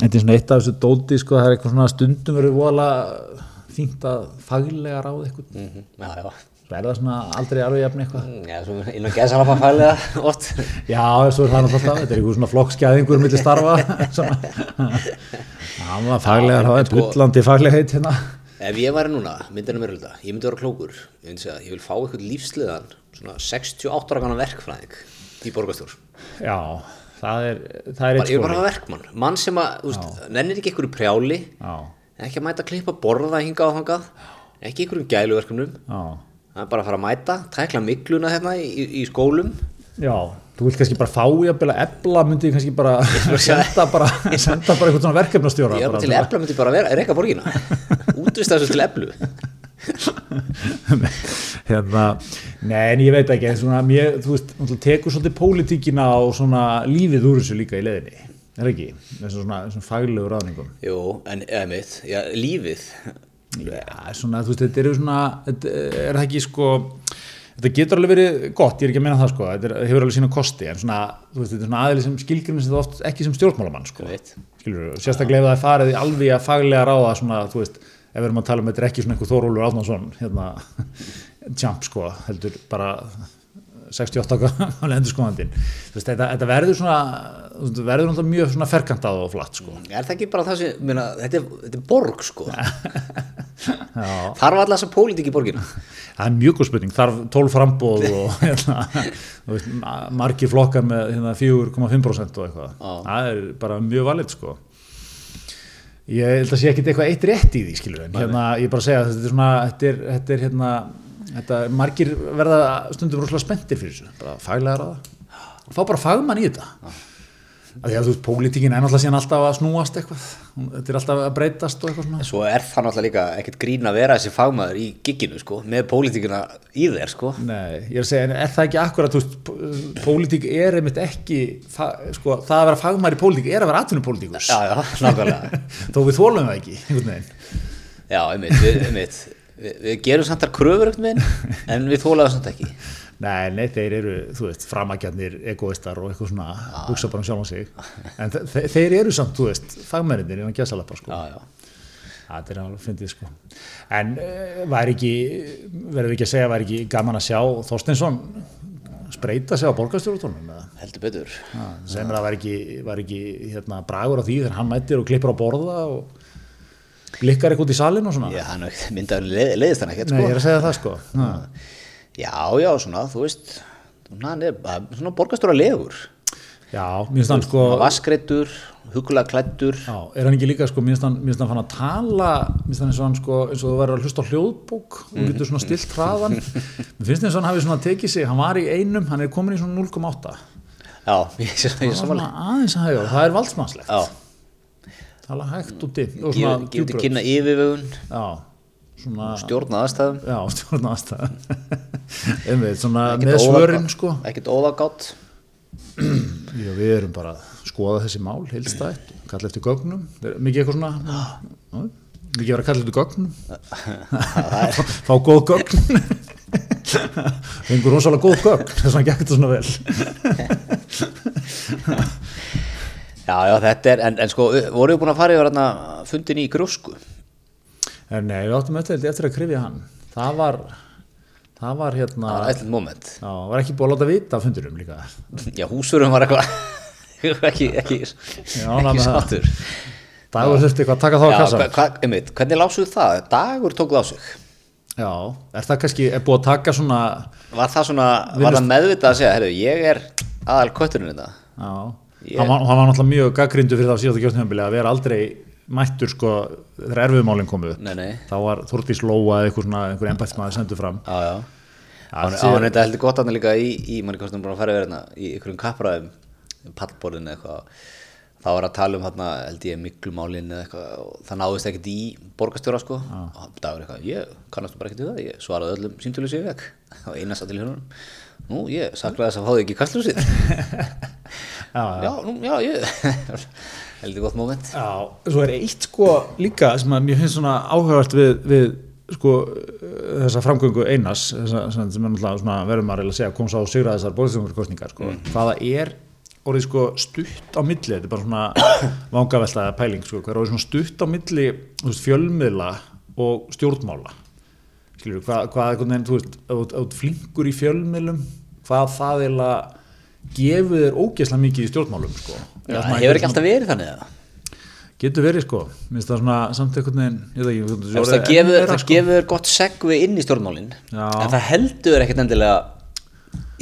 [SPEAKER 1] þetta er svona eitt af þessu dóti, sko, það er eitthvað svona stundum verið voðalega fínt að faglega ráða eitthvað.
[SPEAKER 2] mm já, já,
[SPEAKER 1] Það er það svona aldrei alveg jafn eitthvað.
[SPEAKER 2] Mm, já, svo innan geðsalapa fælega oft.
[SPEAKER 1] Já, svo er það náttúrulega alltaf, þetta er eitthvað svona flokkskæðingur millir starfa, svona. Já, maður faglega ráða,
[SPEAKER 2] sko-
[SPEAKER 1] bullandi faglega heit hérna.
[SPEAKER 2] ef ég væri núna, myndinu mér þetta ég myndi vera klókur, ég myndi segja, ég vil fá eitthvað lífsliðan, svona 68 ára verkfræðing í borgarstjór
[SPEAKER 1] Já, það er, það er
[SPEAKER 2] ég vil bara hafa verkmann, mann sem að nennir ekki einhverju prjáli
[SPEAKER 1] Já,
[SPEAKER 2] ekki að mæta klippa borða hinga á þangað ekki einhverjum gæluverkefnum
[SPEAKER 1] já,
[SPEAKER 2] það er bara að fara að mæta, tækla mikluna hérna í, í skólum.
[SPEAKER 1] Já, þú vilt kannski bara fá í að bila ebla myndi kannski bara senda bara, senda bara eitthvað svona verkefnastjóra
[SPEAKER 2] er bara til ebla myndi bara vera, reyka borgina. Útvist þessu til eblu
[SPEAKER 1] hérna, nei en ég veit ekki svona, mér, þú veist, tekur svolítið pólitíkina og svona lífið úr þessu líka í leðinni, er ekki? Þessum svona, svona faglegu ráðningum.
[SPEAKER 2] Jú, en eða mitt, já, lífið
[SPEAKER 1] Já, svona, þú veist, þetta eru svona þetta er það ekki sko þetta getur alveg verið gott, ég er ekki að meina það sko þetta er, hefur alveg sína kosti, en svona þú veist, þetta er svona aðeins sem skilgrinn sem það oft ekki sem stjórnmálamann sko, skilur sérstaklega ef það er farið í alveg að faglega ráða svona, þú veist, ef við erum að tala um þetta er ekki svona einhver Þórólur Átnarsson hérna, tjamp sko, heldur bara 68 ára endurskóðandinn þetta, þetta verður svona veist, verður náttúrulega mjög svona ferkantað og flatt sko.
[SPEAKER 2] Er það ekki bara það sem, meina, þetta, er, þetta er borg sko? Þarf alltaf þessa pólitík í borgina
[SPEAKER 1] Það er mjög góð spurning, þarf 12 frambóð og hérna, þú veist, ma- margir flokkar með hérna, 4,5% og eitthvað.
[SPEAKER 2] Já.
[SPEAKER 1] Það er bara mjög valið sko. Ég held að sé ekkit eitthvað eitt rétt í því, skilur en hérna, ég er bara að segja að þetta er svona, þetta er, þetta er hérna, þetta, margir verða stundum rosalega spenntir fyrir þessu, bara faglega ráða. Fá bara fagmann í þetta. Af Því að þú veist, pólitíkin er náttúrulega síðan alltaf að snúast eitthvað, þetta er alltaf að breytast og eitthvað svona.
[SPEAKER 2] svo er það náttúrulega líka ekkert grín að vera þessi fagmaður í gigginu sko með pólitíkina í þér sko
[SPEAKER 1] Nei, ég er að segja, en er það ekki akkurat, þú veist, pólitík er einmitt ekki, sko, það að vera fagmæri í pólitík er að vera atvinnupólitíkus,
[SPEAKER 2] já, já, nákvæmlega
[SPEAKER 1] þó við þólum það ekki, einhvern veginn.
[SPEAKER 2] já, einmitt, einmitt við, við gerum samt þar kröfur minn en við þólaðum samt ekki
[SPEAKER 1] Nei, nei, þeir eru, þú veist, framækjarnir, egoistar og eitthvað svona, hugsa bara um sjálf sig, en þe þe- þeir eru samt, þú veist, fagmærindir innan gæsalappa, sko.
[SPEAKER 2] já, já,
[SPEAKER 1] Það er alveg fyndið, sko. En uh, væri ekki, verðum við ekki að segja, væri ekki gaman að sjá Þorsteinsson spreita sig á borgarstjórutónum, eða?
[SPEAKER 2] heldur betur
[SPEAKER 1] sem er að var ekki, var ekki hérna, bragur á því þegar hann mættir og klippur á borða og blikkar eitthvað út í salin og svona?
[SPEAKER 2] Já, hann myndaður leið, leiðist hann ekkert
[SPEAKER 1] Nei, ég
[SPEAKER 2] sko
[SPEAKER 1] er að segja það sko. Ha.
[SPEAKER 2] já, já, svona, þú veist er svona borgastóra legur.
[SPEAKER 1] Já, mér finnst hann sko
[SPEAKER 2] vaskreittur, hugulega klættur
[SPEAKER 1] já, er hann ekki líka sko, mér finnst hann, hann fann að tala mér finnst hann eins og hann sko, eins og þú verður að hlusta á hljóðbók og
[SPEAKER 2] Mhm.
[SPEAKER 1] getur svona stilt hraðan. Mér finnst eins og hann hafi svona tekið sig hann var í einum, hann er komin í svona 0,8
[SPEAKER 2] já, ég sé
[SPEAKER 1] það aðeins að og það er valdsmannslegt.
[SPEAKER 2] Já,
[SPEAKER 1] tala hægt og dimm og svona
[SPEAKER 2] gefur til kynna yfirvegun.
[SPEAKER 1] Já, svona
[SPEAKER 2] stjórna aðstæðum
[SPEAKER 1] já, stjórna aðstæða einmitt, svona með svörin sko.
[SPEAKER 2] ekkert óðagátt.
[SPEAKER 1] Já, við erum bara að skoða þessi mál heilstætt, kalla eftir gögnum. Mikið eitthvað svona Já, mikið vera að kalla eftir gögnum. Fá góð gögn. Fengur rosalega góð gögn þess vegna gekk þetta svona vel
[SPEAKER 2] já, já, þetta er, en, en sko voru við búin að fara yfir hérna fundin í grúsku
[SPEAKER 1] en nei, við áttum öll eftir að krifja hann. Það var það var hérna
[SPEAKER 2] það var eitthvað moment.
[SPEAKER 1] Já, var ekki búið að láta vita fundurum líka.
[SPEAKER 2] Já, húsverðum var eitthvað ekki, ekki,
[SPEAKER 1] Já,
[SPEAKER 2] ekki sáttur.
[SPEAKER 1] Dagur þurfti eitthvað að taka þá að
[SPEAKER 2] já,
[SPEAKER 1] kassa
[SPEAKER 2] hva, hva, einmitt, hvernig lásuðu það? dagur tók það á sig.
[SPEAKER 1] Já, er það kannski, er búið að taka svona
[SPEAKER 2] var það svona, var það meðvitað að segja herru, ég er aðal kötturinn þetta?
[SPEAKER 1] Já,
[SPEAKER 2] Ég-
[SPEAKER 1] hann, var, hann var náttúrulega mjög gaggrindu fyrir það síðan kjörnumabili að vera aldrei mættur sko þegar erfiðumálinn komu upp.
[SPEAKER 2] nei, nei,
[SPEAKER 1] þá var Þórdís Lóa eða einhver, svona, einhver embættismæður sendur fram.
[SPEAKER 2] Var þetta heldur gott hann líka í, í manni kostum bara að fara yfir hérna í einhverjum kappræðum pallborðin eða eitthvað. Þá var að tala um hérna held ég miklumálin eða eitthvað og það náðist ekkert í borgarstjóra sko. Og dagur eitthvað, ég kannastu bara ekkert við það ég svaraði öllum símtölu sér vekk og eina satt til hjónum nú, ég saklaði þess að fá þig ekki í kastljósið.
[SPEAKER 1] Já, já.
[SPEAKER 2] já, nú, já, ég. Heldur gott moment.
[SPEAKER 1] Já, svo er eitt sko líka sem að mér finnst svona áhugavert við, við sko þessa framgöngu einas þessa, sem er náttúrulega svona verðum að reyla að segja kom sá sigra þessar bóðstjónarkostningar sko, hvaða er orðið sko stutt á milli? Þetta er bara svona vangavelta pæling sko, hvað er orðið svona stutt á milli veist, fjölmiðla og stjórnmála skilur, hvað, hvað veginn, þú veist, ert flinkur í fjölmiðlum hvað það eiginlega gefur þér ógeðslega mikið í stjórnmálum sko.
[SPEAKER 2] Já,
[SPEAKER 1] Eða svona
[SPEAKER 2] hefur ekki alltaf verið þannig eða?
[SPEAKER 1] Getur verið sko, minnst það svona samt einhvern veginn, ég veit ekki,
[SPEAKER 2] Þú veist, það gefur, það þér gott segvi inn í stjórnmálin
[SPEAKER 1] Já.
[SPEAKER 2] en það heldur ekkert endilega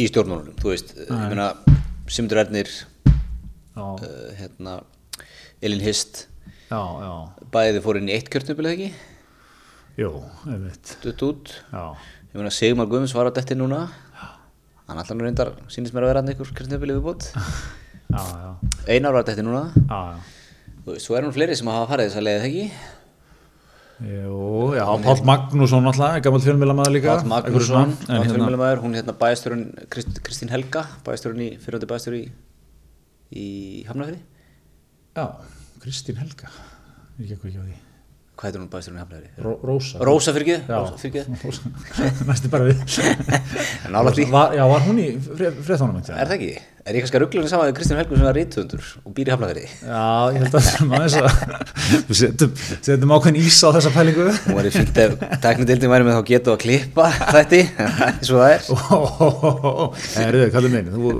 [SPEAKER 2] í stjórnmálunum þú veist, ég meina Simdur Ernir, uh, hérna Elin Hist,
[SPEAKER 1] já, já,
[SPEAKER 2] bæði fór inn í eitt kjörtnubil ekki,
[SPEAKER 1] jú, einmitt,
[SPEAKER 2] dutt út.
[SPEAKER 1] Já,
[SPEAKER 2] ég meina Sigmar Guðmunds var á detti núna. Hann allan reyndar sýnist mér að vera hann ykkur kristnöfili viðbútt
[SPEAKER 1] já, já,
[SPEAKER 2] Einar var á detti núna.
[SPEAKER 1] Já, já.
[SPEAKER 2] Þú veist, svo er hún fleiri sem hafa farið þess að leiða ekki?
[SPEAKER 1] Jú, já, Páll Magnússon alltaf, gammal fjölmjölamæður líka.
[SPEAKER 2] Páll Magnússon, Páll
[SPEAKER 1] hérna,
[SPEAKER 2] Fjölmjölamæður, hún hérna bæjastjórun Krist, Kristín Helga, bæjastjórun í fyrirhundi bæjastjóri í, í Hafnafri
[SPEAKER 1] Já, Kristín Helga. Er ekki eitthvað ekki á því
[SPEAKER 2] Hvað heitir hún bæjastjórun í Hafnafri?
[SPEAKER 1] Ró, Rósa
[SPEAKER 2] Rósa fyrir Rósa.
[SPEAKER 1] Næstu bara við var, Já, var hún í fréttónum ekki?
[SPEAKER 2] Er það ekki? Er ég kannski að ruggla henni saman við Kristján Helgur sem er reythundur og býr í Hafnafri?
[SPEAKER 1] Já, ég held að það er að setjum, setjum ákveðin ís á þessa pælingu
[SPEAKER 2] Hún var í fínt ef teknidildin væri með þá getu að klippa þetta eins og það er
[SPEAKER 1] Erðu, kallið minn þú,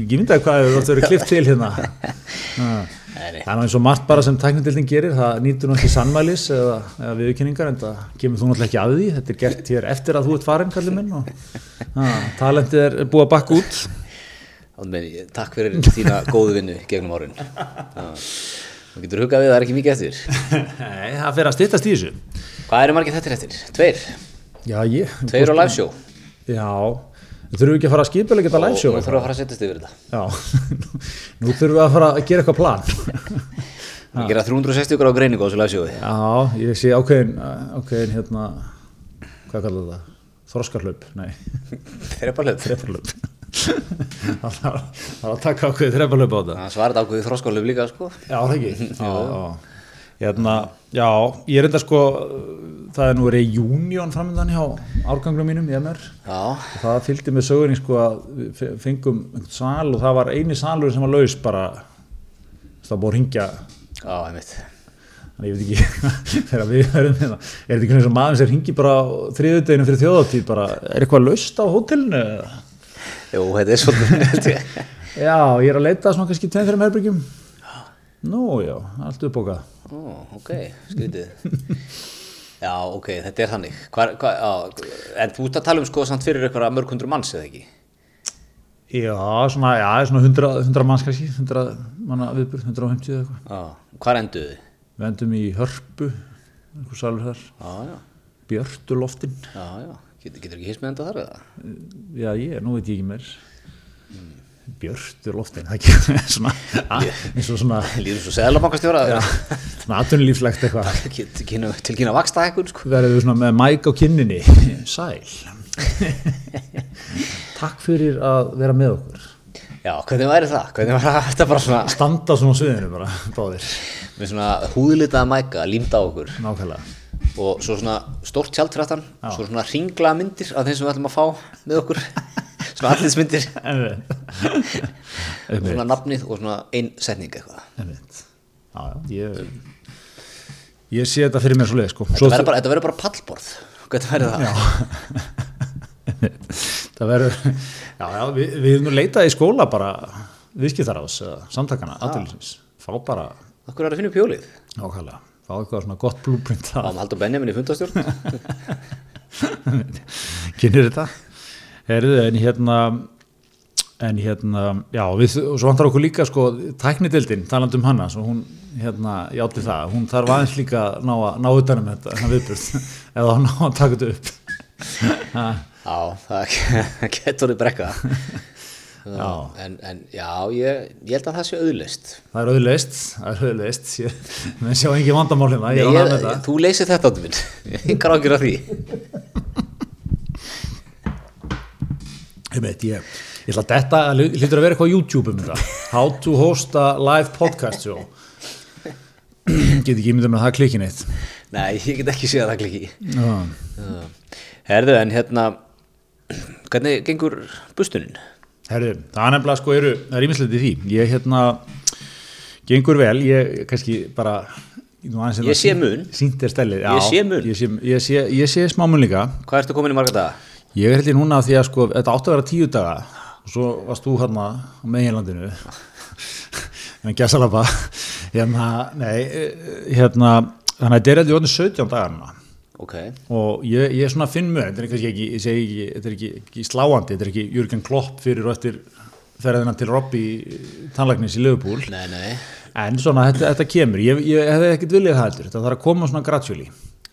[SPEAKER 1] ég myndaði hvað hefur verið klift til hérna. Það er eins og margt bara sem tæknindildin gerir, það nýtur nú ekki sannmælis eða, eða viðurkenningar en það kemur þú náttúrulega ekki að því, þetta er gert hér eftir að þú ert farin, kallið minn og ha, talentið er búið að bakka út.
[SPEAKER 2] Meini, takk fyrir þína góðu vinnu gegnum árin. Þú getur hugað við, það er ekki mikið eftir.
[SPEAKER 1] Nei, það fer að styttast í þessu.
[SPEAKER 2] Hvað eru margir þetta eftir? Tveir?
[SPEAKER 1] Já, ég.
[SPEAKER 2] Tveir á liveshow
[SPEAKER 1] Já, við þurfum ekki að fara að skipa þetta live
[SPEAKER 2] og
[SPEAKER 1] show.
[SPEAKER 2] nú þurfum við að fara að setjast yfir þetta.
[SPEAKER 1] Já, nú þurfum við að fara að gera eitthvað plan.
[SPEAKER 2] Við gera 360 gráð greiningu á þessu liveshowi
[SPEAKER 1] Já, ég sé ákveðin, ákveðin hérna, hvað kallar það? Þroskarhlaup, nei,
[SPEAKER 2] Þreparlöf
[SPEAKER 1] þreparhlaup. það var að taka ákveðið þreparhlaup á þetta.
[SPEAKER 2] Það svarði ákveðið þróskálöf líka sko.
[SPEAKER 1] Já, það ekki. Já, já. Hérna, já, ég er enda sko, það er nú reunion framöndan hjá árganglum mínum í MR. Það fylgdi með sögurinn sko að við fe- fengum einhvern sal og það var eini salur sem var laus bara, það búið að ringja
[SPEAKER 2] já, einmitt
[SPEAKER 1] Þannig ég veit ekki þegar við verðum hérna, er þetta ekki eins og maður sem ringi bara á þriðudeginu fyrir þjóðatíð bara, er eitthvað laust á hótelinu?
[SPEAKER 2] Jú, þetta er svolítið
[SPEAKER 1] Já, ég er að leita svona kannski tveim fyrir herbyggjum. Nú, já, allt uppbókað.
[SPEAKER 2] Ó, ok, skrítið Já, ok, þetta er þannig hvar, hvar, já, En þú ert að tala um sko samt fyrir eitthvað mörg hundru manns eða ekki
[SPEAKER 1] Já, svona, já, svona 100, 100 manns kannski, 100 manna viðbjörn, 150 eða eitthvað.
[SPEAKER 2] Já, hvar enduðu þið?
[SPEAKER 1] Við endum í hörpu, einhver salur þar,
[SPEAKER 2] Já, já,
[SPEAKER 1] björtu loftin.
[SPEAKER 2] já, já Getur, getur ekki hist með enda þar eða?
[SPEAKER 1] Já, ég, nú veit ég ekki meir. Björtu loftin, eins og svona,
[SPEAKER 2] Líður svo seðlabankastjóra
[SPEAKER 1] svona atvinnulífslegt eitthvað.
[SPEAKER 2] Til kynna vaksta ekkun sko.
[SPEAKER 1] Verðum við svona með mæk á kinninni. Sæl. Takk fyrir að vera með okkur.
[SPEAKER 2] Já, hvernig væri það? Hvernig væri þetta bara svona
[SPEAKER 1] standa svona á sviðinu bara báðir.
[SPEAKER 2] Með svona húðlitaða mæka límda á okkur.
[SPEAKER 1] Nákvæmlega.
[SPEAKER 2] Og svo svona stórt aftan svo svona ringlaða myndir af þeim sem við ætlum að fá með okkur svona allinsmyndir svona nafnið og svona ein setning eitthvað.
[SPEAKER 1] Já, já, ég ég sé þetta fyrir mér svo leið sko.
[SPEAKER 2] Þetta verður bara, þetta verður bara pallborð. Hvernig verður það?
[SPEAKER 1] það verður já, já, við, við erum nú leitað í skóla bara viðskiptaráðs eða samtakana aðeinsins fá bara
[SPEAKER 2] Okkur er að finna upp hjólið?
[SPEAKER 1] Nákvæmlega. Fá eitthvað svona gott blúprint
[SPEAKER 2] var Haldur Benjamin í fundastjórn
[SPEAKER 1] kynir þetta Herðu, en hérna en hérna, já, við, og svo vantar okkur líka sko, tæknidildin, talandi um hana svo hún, hérna, játti það. Hún þarf aðeins líka að ná, ná utanum þetta þannig viðbjörn, eða að ná að taka þetta upp.
[SPEAKER 2] Já, það getur þið brekka.
[SPEAKER 1] Já.
[SPEAKER 2] en, en já, ég, ég held að það sé auðlist
[SPEAKER 1] það er auðleist það er auðleist, ég, menn sjá ekki vandamál hérna, ég er með
[SPEAKER 2] ég,
[SPEAKER 1] þetta
[SPEAKER 2] Þú leysir þetta minn. Ég engar ágjur af því
[SPEAKER 1] ég veit, ég, ég ætla að þetta hlýtur að vera eitthvað á YouTube um þetta how to host a live podcast show get ekki ímyndað með að það klikki neitt
[SPEAKER 2] Nei, ég get ekki séð að það klikki
[SPEAKER 1] Já.
[SPEAKER 2] Herðu, en hérna Hvernig gengur bustunin?
[SPEAKER 1] Herðu, það er nefnilega sko eru, það er ímislegt í því. Ég hérna, gengur vel, ég kannski bara, aðeins hérna
[SPEAKER 2] Ég sé mun. Ég sé mun.
[SPEAKER 1] Ég sé, ég sé, ég sé smá mun líka.
[SPEAKER 2] Hvað ertu komin í marga daga?
[SPEAKER 1] Ég er held ég núna því að sko, þetta átti að vera tíu daga og svo varst þú hérna á meginlandinu. en gæsalapa, hérna, nei, hérna, þannig að þetta er held ég orðin 17 dagar núna.
[SPEAKER 2] Ok,
[SPEAKER 1] og ég, ég svona finn mjög þetta er ekki, ekki, þetta er ekki, ekki sláandi, þetta er ekki Jürgen Klopp fyrir og eftir ferðina til Robbie tannlæknis í Liverpool,
[SPEAKER 2] nei, nei.
[SPEAKER 1] En svona þetta, þetta kemur, ég, ég hefði ekkert viljað það heldur, þetta þarf að koma svona gradually,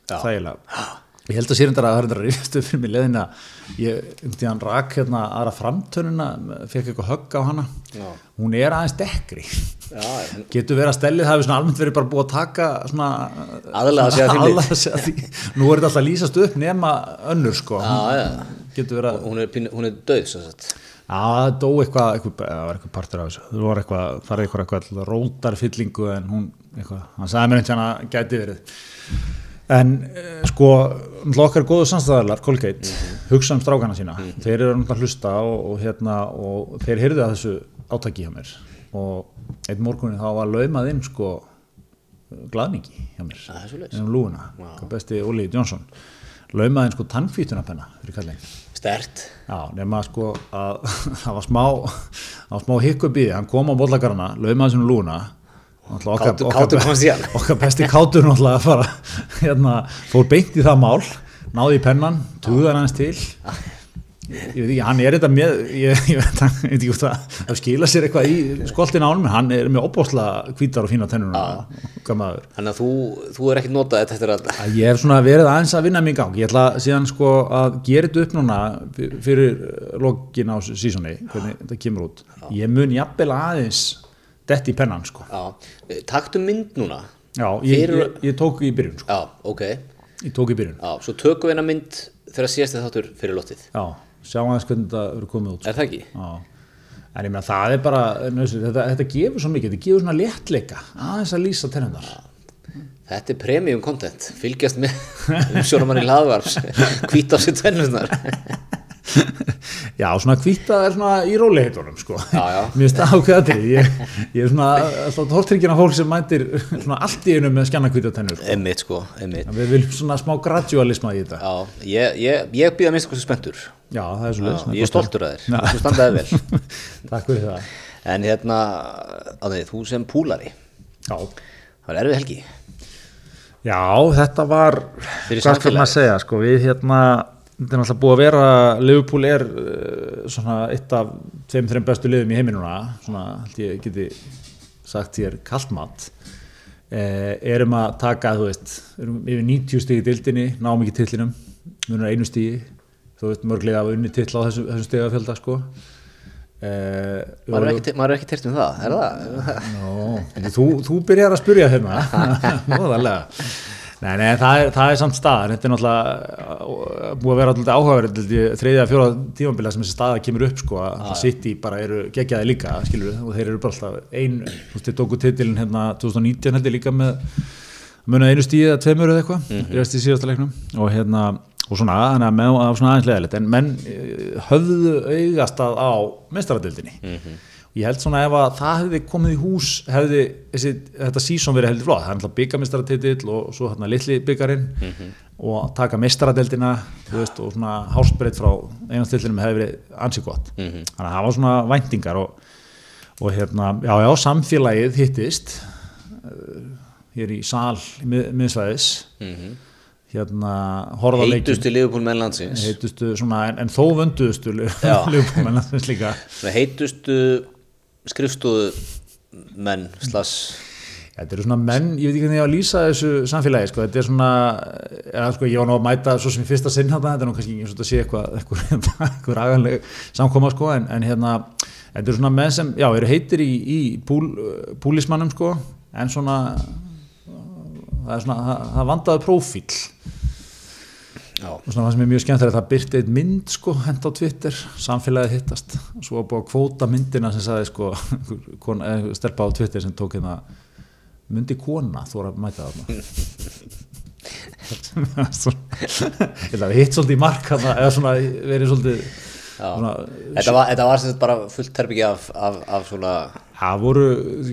[SPEAKER 1] þægilega Ég held að sérindar að það er þetta rífastu fyrir mig leðina ég, um hann rak hérna aðra framtönuna fekk eitthvað högg á hana.
[SPEAKER 2] Já.
[SPEAKER 1] hún er aðeins dekkri.
[SPEAKER 2] Já, en
[SPEAKER 1] getur verið að stellið það hefur svona almennt verið bara búið að taka svona
[SPEAKER 2] Aðlaga sig að
[SPEAKER 1] að því. Nú er þetta alltaf að lýsast upp nema önnur sko.
[SPEAKER 2] Já,
[SPEAKER 1] verið að
[SPEAKER 2] hún er, pínu- hún er döð, svo sagt.
[SPEAKER 1] Já, það dó eitthvað, eitthvað, það var eitthvað partur af þessu, það var eitthvað, það er eitthvað, eitthvað rótarfyllingu en hún, eitthvað, hann sagði mér einhvern veginn að gæti verið. En eh, sko, okkar góðu samstæðarlar, Colgate, hugsa um strákana sína, þeir eru að hlusta og, og hérna, og þeir heyrðu að þessu átaki hjá mér og einn morgunin þá var laumað inn sko glaðningi hjá mér,
[SPEAKER 2] Það er svoleiðis.
[SPEAKER 1] um lúuna, wow. besti Óli Jónsson, laumað inn sko tannfítunapenna fyrir kallin.
[SPEAKER 2] Stert.
[SPEAKER 1] Já, nema sko að það var smá, smá hikkup í því, hann kom á bollagarna, laumaði sinu lúna náttúrulega okkar,
[SPEAKER 2] Kátur- kátur komst í hann.
[SPEAKER 1] okkar besti kátur náttúrulega að fara hérna, fór beint í það mál náði í pennan, tuðan hans til. Ég veit ekki, hann er þetta með ég, ég veit ekki hvort það það skila sér eitthvað í skoltin ánum en hann er með opbóðslega hvítar og fína maður.
[SPEAKER 2] Þannig að þú, þú er ekkert notað þetta eftir að...
[SPEAKER 1] að ég hef svona verið aðeins að vinna mig í gang. Ég ætla síðan sko að gera þetta upp núna fyr- fyrir lokin á sísoni, hvernig þetta kemur út. Ég mun jafnvel aðeins detti í pennan sko
[SPEAKER 2] Já. Taktu mynd núna.
[SPEAKER 1] já, ég,
[SPEAKER 2] Fyrir-
[SPEAKER 1] ég, ég tók í byrjun sko.
[SPEAKER 2] Já, ok.
[SPEAKER 1] ég tók í byrjun
[SPEAKER 2] Já, svo tökum við eina mynd þegar síðast þáttur fyrir lóttið.
[SPEAKER 1] já, sjá aðeins hvernig þetta verður komið út sko.
[SPEAKER 2] Er það ekki?
[SPEAKER 1] já. en ég meina það er bara nöðsynlegt, þetta, þetta gefur svo mikið, þetta gefur svona léttleika aðeins að lýsa tennundar
[SPEAKER 2] Þetta er premium content. Fylgjast með umsjónumann í laðvarps. Hvít á sér tvennunar.
[SPEAKER 1] Já, svona hvita er svona í róliheitunum sko.
[SPEAKER 2] Já, já.
[SPEAKER 1] Mér finnst það ákveða til ég, ég er svona alltaf tortryggina fólk sem mætir svona allt í einu með skjanna hvita tennur sko.
[SPEAKER 2] Emmitt, sko.
[SPEAKER 1] Við viljum svona smá gradualisma í þetta
[SPEAKER 2] Já, ég, ég, ég býða minnst hvað spenntur.
[SPEAKER 1] Já, það er svo
[SPEAKER 2] Já,
[SPEAKER 1] leiðis
[SPEAKER 2] ég er stoltur að þér. Þú standaði vel.
[SPEAKER 1] Takk fyrir það
[SPEAKER 2] En hérna, að þú sem púlari,
[SPEAKER 1] Já,
[SPEAKER 2] það var erfið helgi.
[SPEAKER 1] Já þetta var hvað skal maður segja sko, við hérna þetta er náttúrulega búið að vera Liverpool er uh, svona eitt af tveim, þreim bestu liðum í heiminuna svona, held ég geti sagt þér kallmat eh, erum að taka, þú veist erum yfir 90 stígi dildinni, náum ekki tillinum munar einu stígi þú veist mörglega af unni till á þessum, þessum stígafjölda sko. Eh,
[SPEAKER 2] Maður er ekki, er tert um það, er það?
[SPEAKER 1] Nó, þú, þú byrjar að spyrja hérna. Móðarlega Nei, nei, það er, það er samt staðar þetta er náttúrulega uh, búið að vera alltaf áhugaverð þriðja fjóra tímambila sem þessi staða kemur upp sko, að það sitt í bara eru geggjaði líka skilur og þeir eru bara alltaf ein þú veist, þeir tóku titilin hérna 2019 held ég líka með munið einu stíði eða tveimur eða eitthvað mm -hmm. í síðasta leiknum. Og hérna og svona, þannig að með, það var svona aðeins leðilegt en menn eh, höfðu augast að á mestaradildinni ég held svona ef að það hefði komið í hús hefði þessi, þetta sísón verið heldur flott, það er alltaf byggamestaratitill og svo hérna litli byggarinn og taka mestaradeildina þú veist, og svona hásbreytt frá einastillinum hefði verið ansi gott. Þannig að það var svona væntingar og, og hérna, já já, samfélagið hittist uh, hér í sal mið, miðsvæðis. Hérna horfa á leikinn.
[SPEAKER 2] Heitustu liðbúl menn landsins.
[SPEAKER 1] heitustu svona, en, en þó vönduðustu
[SPEAKER 2] Já.
[SPEAKER 1] lögumennast líka.
[SPEAKER 2] Svona heitustu skrifstóðu menn slags
[SPEAKER 1] Þetta eru svona menn, ég veit ekki hvernig ég á að lýsa þessu samfélagi, sko, þetta er svona eða, sko, ég var nú að mæta svo sem í fyrsta sinn þetta er nú kannski ekki eins og þetta sé eitthvað eitthvað, eitthvað aganleg samkoma, sko en, en hérna, þetta eru svona menn sem já, eru heitir í, í púl, púlismannum, sko, en svona það er svona, það, það vandaði prófíl og svona það sem er mjög skemmtilegt það byrti eitt mynd sko hend á Twitter. Samfélagið hittast. Svo var búið að kvóta myndina sem sagði sko eh, stelpa á Twitter sem tók hérna myndi kona að mæta þarna? Að við hitt svolítið í mark þarna, eða svona verið svolítið
[SPEAKER 2] já.
[SPEAKER 1] svona,
[SPEAKER 2] Þetta var, þetta var sagt bara fullt terbyggi af, af, af svona
[SPEAKER 1] það voru,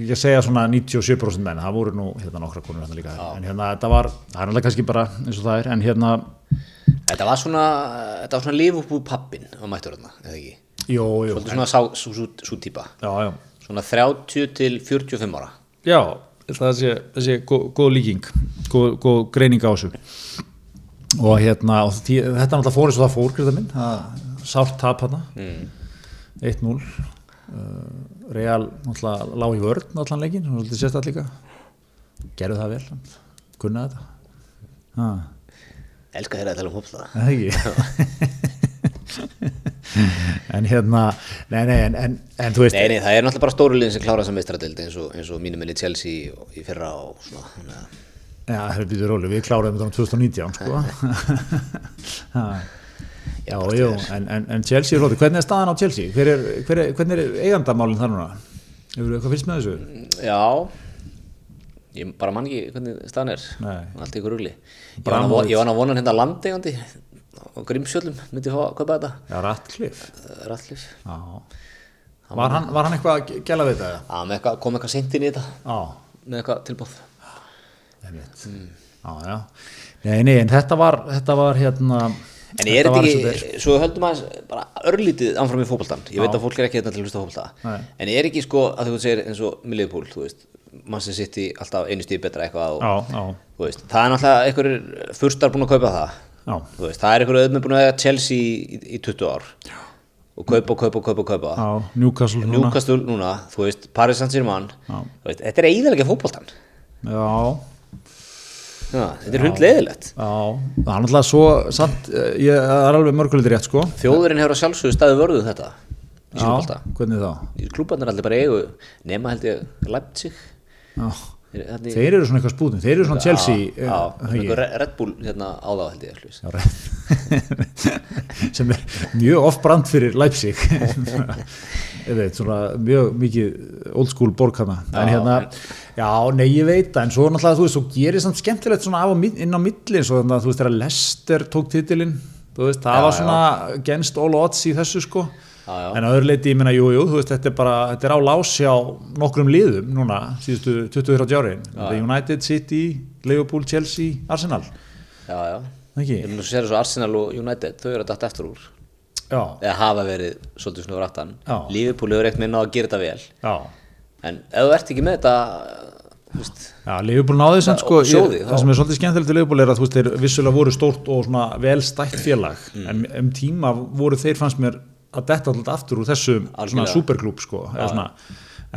[SPEAKER 1] ég segja svona 97% menn, það voru nú hérna nokkra konur hérna líka, en hérna þetta var það er alveg kannski bara eins og það er en hérna,
[SPEAKER 2] Þetta var svona, þetta var svona Liverpool pappin á mættur þarna, eða ekki?
[SPEAKER 1] jú, jú
[SPEAKER 2] Svolítið svona sá, svo, svo, svo típa.
[SPEAKER 1] já, já
[SPEAKER 2] Svona 30 til 45 ára.
[SPEAKER 1] Já, það sé, þessi góð, góð líking, góð, góð greining á þessu og hérna og því, þetta er náttúrulega fór eins og það fór greiða minn, það sárt tap hana
[SPEAKER 2] Mm.
[SPEAKER 1] 1-0 uh, Real náttúrulega lág í vörn allan leikin, hann svolítið sérstætt líka gerðu það vel, kunna þetta ha.
[SPEAKER 2] Elskar þeirra að tala um
[SPEAKER 1] Er það ekki en hérna nei, nei, en, en, en þú veist
[SPEAKER 2] Nei, nei, það er náttúrulega bara stóru liðin sem klára þessa meistaradeild eins og, og mínum minni Chelsea og í fyrra og svona að-
[SPEAKER 1] já, það er býtur róli, við kláraðum þetta um 2019 sko. Ha. já, jú, en, en, en Chelsea flóti, hvernig er staðan á Chelsea? Hver er, hver er, hvernig er eigandamálinn þar núna? Eitthvað fyrst með þessu?
[SPEAKER 2] Já Ég bara man ekki hvernig staðan er. Allt ykkur rugli. Ég var að vo-
[SPEAKER 1] annað-
[SPEAKER 2] ég var að vona hérna landeigandi og Grímsjöllum myndi að kaupa þetta.
[SPEAKER 1] Já, Ratcliffe.
[SPEAKER 2] Rattlif
[SPEAKER 1] já. Var, hann, var hann eitthvað að gæla við þetta?
[SPEAKER 2] Já, með eitthvað, kom eitthvað seint inn í þetta.
[SPEAKER 1] Já,
[SPEAKER 2] með eitthvað tilbúð
[SPEAKER 1] einmitt. Já, já. Nei, nei, en þetta var, þetta var hérna
[SPEAKER 2] En ég er þetta ekki, svo höldum að bara örlítið áfram í fótboltan Ég veit að fólk er ekki hérna til að hlusta
[SPEAKER 1] Nei.
[SPEAKER 2] En ég er ekki sko að þú segir eins og Millipúl, þú veist sitt í alltaf einu stíð betra eitthvað og,
[SPEAKER 1] Já, já,
[SPEAKER 2] þú veist, það er náttúrulega einhverjir fyrstar búin að kaupa það.
[SPEAKER 1] Já.
[SPEAKER 2] Þú veist, það er einhverjum öðrum búin að eiga Chelsea í, í 20 ár Já. og kaupa og kaupa og kaupa og kaupa.
[SPEAKER 1] Já, Newcastle núna.
[SPEAKER 2] Newcastle núna, þú veist, Paris Saint-Germain.
[SPEAKER 1] Já.
[SPEAKER 2] þú veist, þetta er eiginlega fótboltan
[SPEAKER 1] Já,
[SPEAKER 2] Já, þetta er hundleiðilegt
[SPEAKER 1] já, það er náttúrulega svo samt, eh, ég það er alveg mörgulegt rétt sko.
[SPEAKER 2] Þjóðurinn hefur að sjálfsögðu staðið vörðu þetta í sínum bolta
[SPEAKER 1] hvernig þá?
[SPEAKER 2] Klúbarnir allir bara eigu nema held ég Leipzig.
[SPEAKER 1] Já.
[SPEAKER 2] Þeir,
[SPEAKER 1] eru svona eitthvað spútin, þeir eru svona Chelsea
[SPEAKER 2] Já, já,
[SPEAKER 1] það ekki?
[SPEAKER 2] eitthvað Re- Red Bull hérna á þá held ég.
[SPEAKER 1] Já, sem er mjög oft brand fyrir Leipzig. Veit, svona mjög mikið old school borg hana en
[SPEAKER 2] Já,
[SPEAKER 1] hérna, já, nei ég veit það. En svo náttúrulega, þú veist, svo gerir samt skemmtilegt svona mið- inn á millin, svo þannig að þú veist, þegar Lester tók titilinn, þú veist, það
[SPEAKER 2] Já,
[SPEAKER 1] var
[SPEAKER 2] já.
[SPEAKER 1] svona genst all odds í þessu sko
[SPEAKER 2] Já,
[SPEAKER 1] en að öðru leiti, ég meina, jú, jú, þú veist, þetta er bara, þetta er á lás hjá nokkrum liðum núna, síðustu 20-30 árin. The United, City, Liverpool, Chelsea, Arsenal,
[SPEAKER 2] Já, já? Ég mun að sér svo Arsenal og United, þau eru að dætt eftir úr.
[SPEAKER 1] Já,
[SPEAKER 2] eða hafa verið svolítið úr aftan. Liverpool hefur eitt minna að gera þetta vel.
[SPEAKER 1] Já.
[SPEAKER 2] En ef þú ert ekki með þetta
[SPEAKER 1] Já, Liverpool náði þess að sko,
[SPEAKER 2] sjóði,
[SPEAKER 1] ég, það sem er svolítið skemmtilegt til Liverpool er að þú veist, þeir vissulega voru stórt og svona vel stætt félag,
[SPEAKER 2] Mm.
[SPEAKER 1] en um tíma voru þeir fannst mér að detta alltaf aftur úr
[SPEAKER 2] Algjörlega.
[SPEAKER 1] superklúb sko, svona,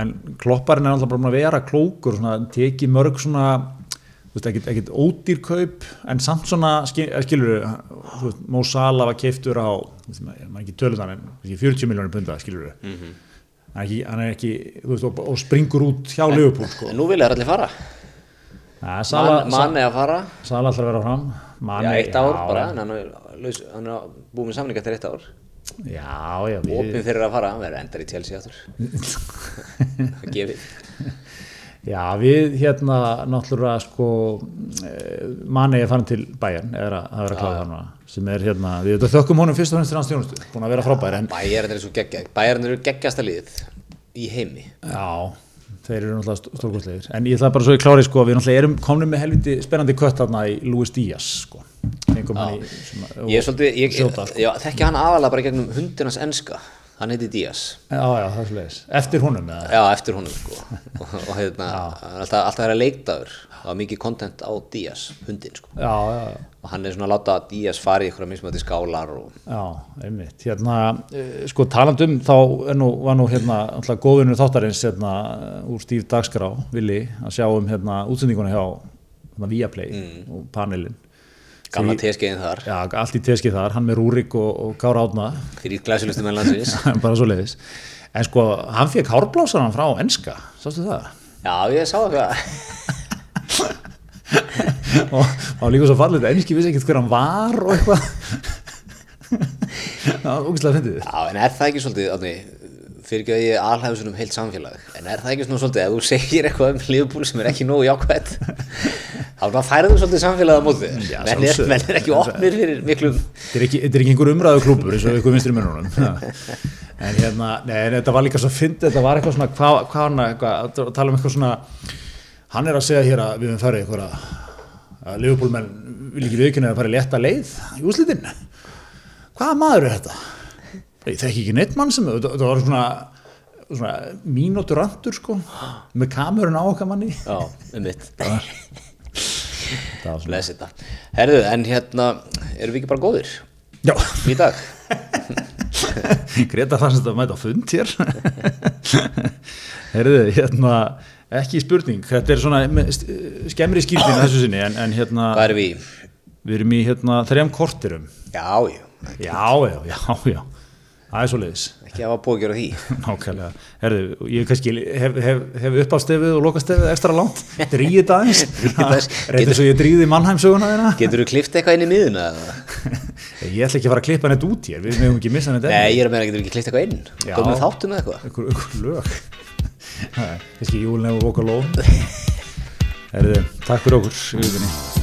[SPEAKER 1] en klopparinn er alltaf bara að vera klókur, svona, teki mörg svona, þú veist, ekkit, ekkit ódýr kaup, en samt svona, skilur þú Mo Salah var keiftur á, þú ekki tölu þannig, en 40 miljónir punda, skilur
[SPEAKER 2] Mhm.
[SPEAKER 1] mm ekki, hann er ekki, þú veist, og, springur út hjá Liverpool, sko.
[SPEAKER 2] en nú vilja þær allir fara.
[SPEAKER 1] Ja, Sala,
[SPEAKER 2] Man, mann er að fara.
[SPEAKER 1] Sala alltaf að vera fram Mane,
[SPEAKER 2] já, eitt ár
[SPEAKER 1] já,
[SPEAKER 2] bara, hann er, er búið með samning eftir eitt ár
[SPEAKER 1] Já, já, við,
[SPEAKER 2] opinn fyrir að fara, hann verður endar í Chelsea aftur. Gefið.
[SPEAKER 1] Já, við hérna náttúrulega sko eh, Mane er farin til bæjarn eða að vera kláðið þarna sem er hérna, við þetta þökkum honum fyrst og fremst til hans þjónustu, búin að vera frábær en
[SPEAKER 2] Bæjarinn er svo geggja Bæjarinn eru geggjasta lið í heimi.
[SPEAKER 1] Já, þeir eru náttúrulega stórkostlegir. En ég ætla bara svo ég klári sko, við náttúrulega erum komnum með helviti spennandi kött þarna í Luis Díaz sko, fengum hann
[SPEAKER 2] Ég er svolítið, ég,
[SPEAKER 1] Sjóta, sko.
[SPEAKER 2] já, þekki hann aðalega bara gegnum hundinans enska. Hann heiti Díaz.
[SPEAKER 1] Já, já, það er svolítið, eftir honum eða?
[SPEAKER 2] Já, eftir honum sko. Og, og hérna, er alltaf, alltaf er að leiktaður það var mikið content á Díaz, hundin sko. Og hann er svona að láta Díaz fara í ykkur að mismöndi skálar og
[SPEAKER 1] Já, einmitt, hérna, eh, sko talandum þá nú, var nú hérna alltaf góðunur þáttarins hérna úr Stíf Dagskrá, Vili, að sjá um hérna útsendinguna hjá hérna, Viaplay og panelin.
[SPEAKER 2] Gamla teskeiðin þar
[SPEAKER 1] Já, allt í teskið þar, hann með Rúrik og, og Kára Átna,
[SPEAKER 2] fyrir glæsilustum með landsins
[SPEAKER 1] bara svo leiðis. En sko, hann fekk hárblásarinn frá enska, sástu það?
[SPEAKER 2] Já, ég sá eitthvað
[SPEAKER 1] og það var líka svo fallið, enski vissi ekkert hver hann var og eitthvað. Það var ógæslega fyndið.
[SPEAKER 2] Já, en er það ekki svolítið, átni, fyrir ekki að ég alhæfum svona um heilt samfélag. En er það ekki svona svolítið, ef þú segir eitthvað um Liverpool sem er ekki nógu jákvætt þá færðu svolítið samfélagið á móti þér.
[SPEAKER 1] Já,
[SPEAKER 2] menn er, menn er ekki opnir fyrir miklum
[SPEAKER 1] Þetta er ekki, ekki einhver umræðu klúpur eins og ykkur vinstri mönnunum en hérna, nei, en þetta var líka svo fyndið, þetta var eitthvað svona hvað, hvað hann, eitthvað, að tala um eitthvað svona hann er að segja hér að við höfum farið eitthvað Ég þekki ekki neitt mann sem þetta, þetta var svona, svona mínútur randur sko með kamerun á okkar manni.
[SPEAKER 2] Já, um mitt
[SPEAKER 1] það
[SPEAKER 2] Bless þetta Herðu, en hérna, erum við ekki bara góðir?
[SPEAKER 1] Já.
[SPEAKER 2] Í dag?
[SPEAKER 1] Greta fannst þetta að mæta fund hér. Herðu, hérna ekki spurning, þetta er svona skemmri skýrtin þessu sinni en, en hérna
[SPEAKER 2] Hvað erum við?
[SPEAKER 1] Við erum í hérna þrejum kortirum
[SPEAKER 2] Já, já,
[SPEAKER 1] Já, já, já, já Það er svo leiðis
[SPEAKER 2] ekki hafa búið að gera því.
[SPEAKER 1] Nákvæmlega, herðu, ég kannski hef, hef, hef uppástefið og lokastefið ekstra langt, dríði
[SPEAKER 2] aðeins.
[SPEAKER 1] reyndið svo ég dríði mannheimsöguna þeirna
[SPEAKER 2] Getur þú klift eitthvað inn í miðuna?
[SPEAKER 1] ég ætla ekki að fara að klippa neitt út hér. Við meðum ekki missa neitt
[SPEAKER 2] Nei, ég er að meina, getur ekki klift eitthvað inn? Góð með þáttum eða eitthvað?
[SPEAKER 1] einhver lög. Kannski júlin eða voka lóð herðu, takk fyrir okkur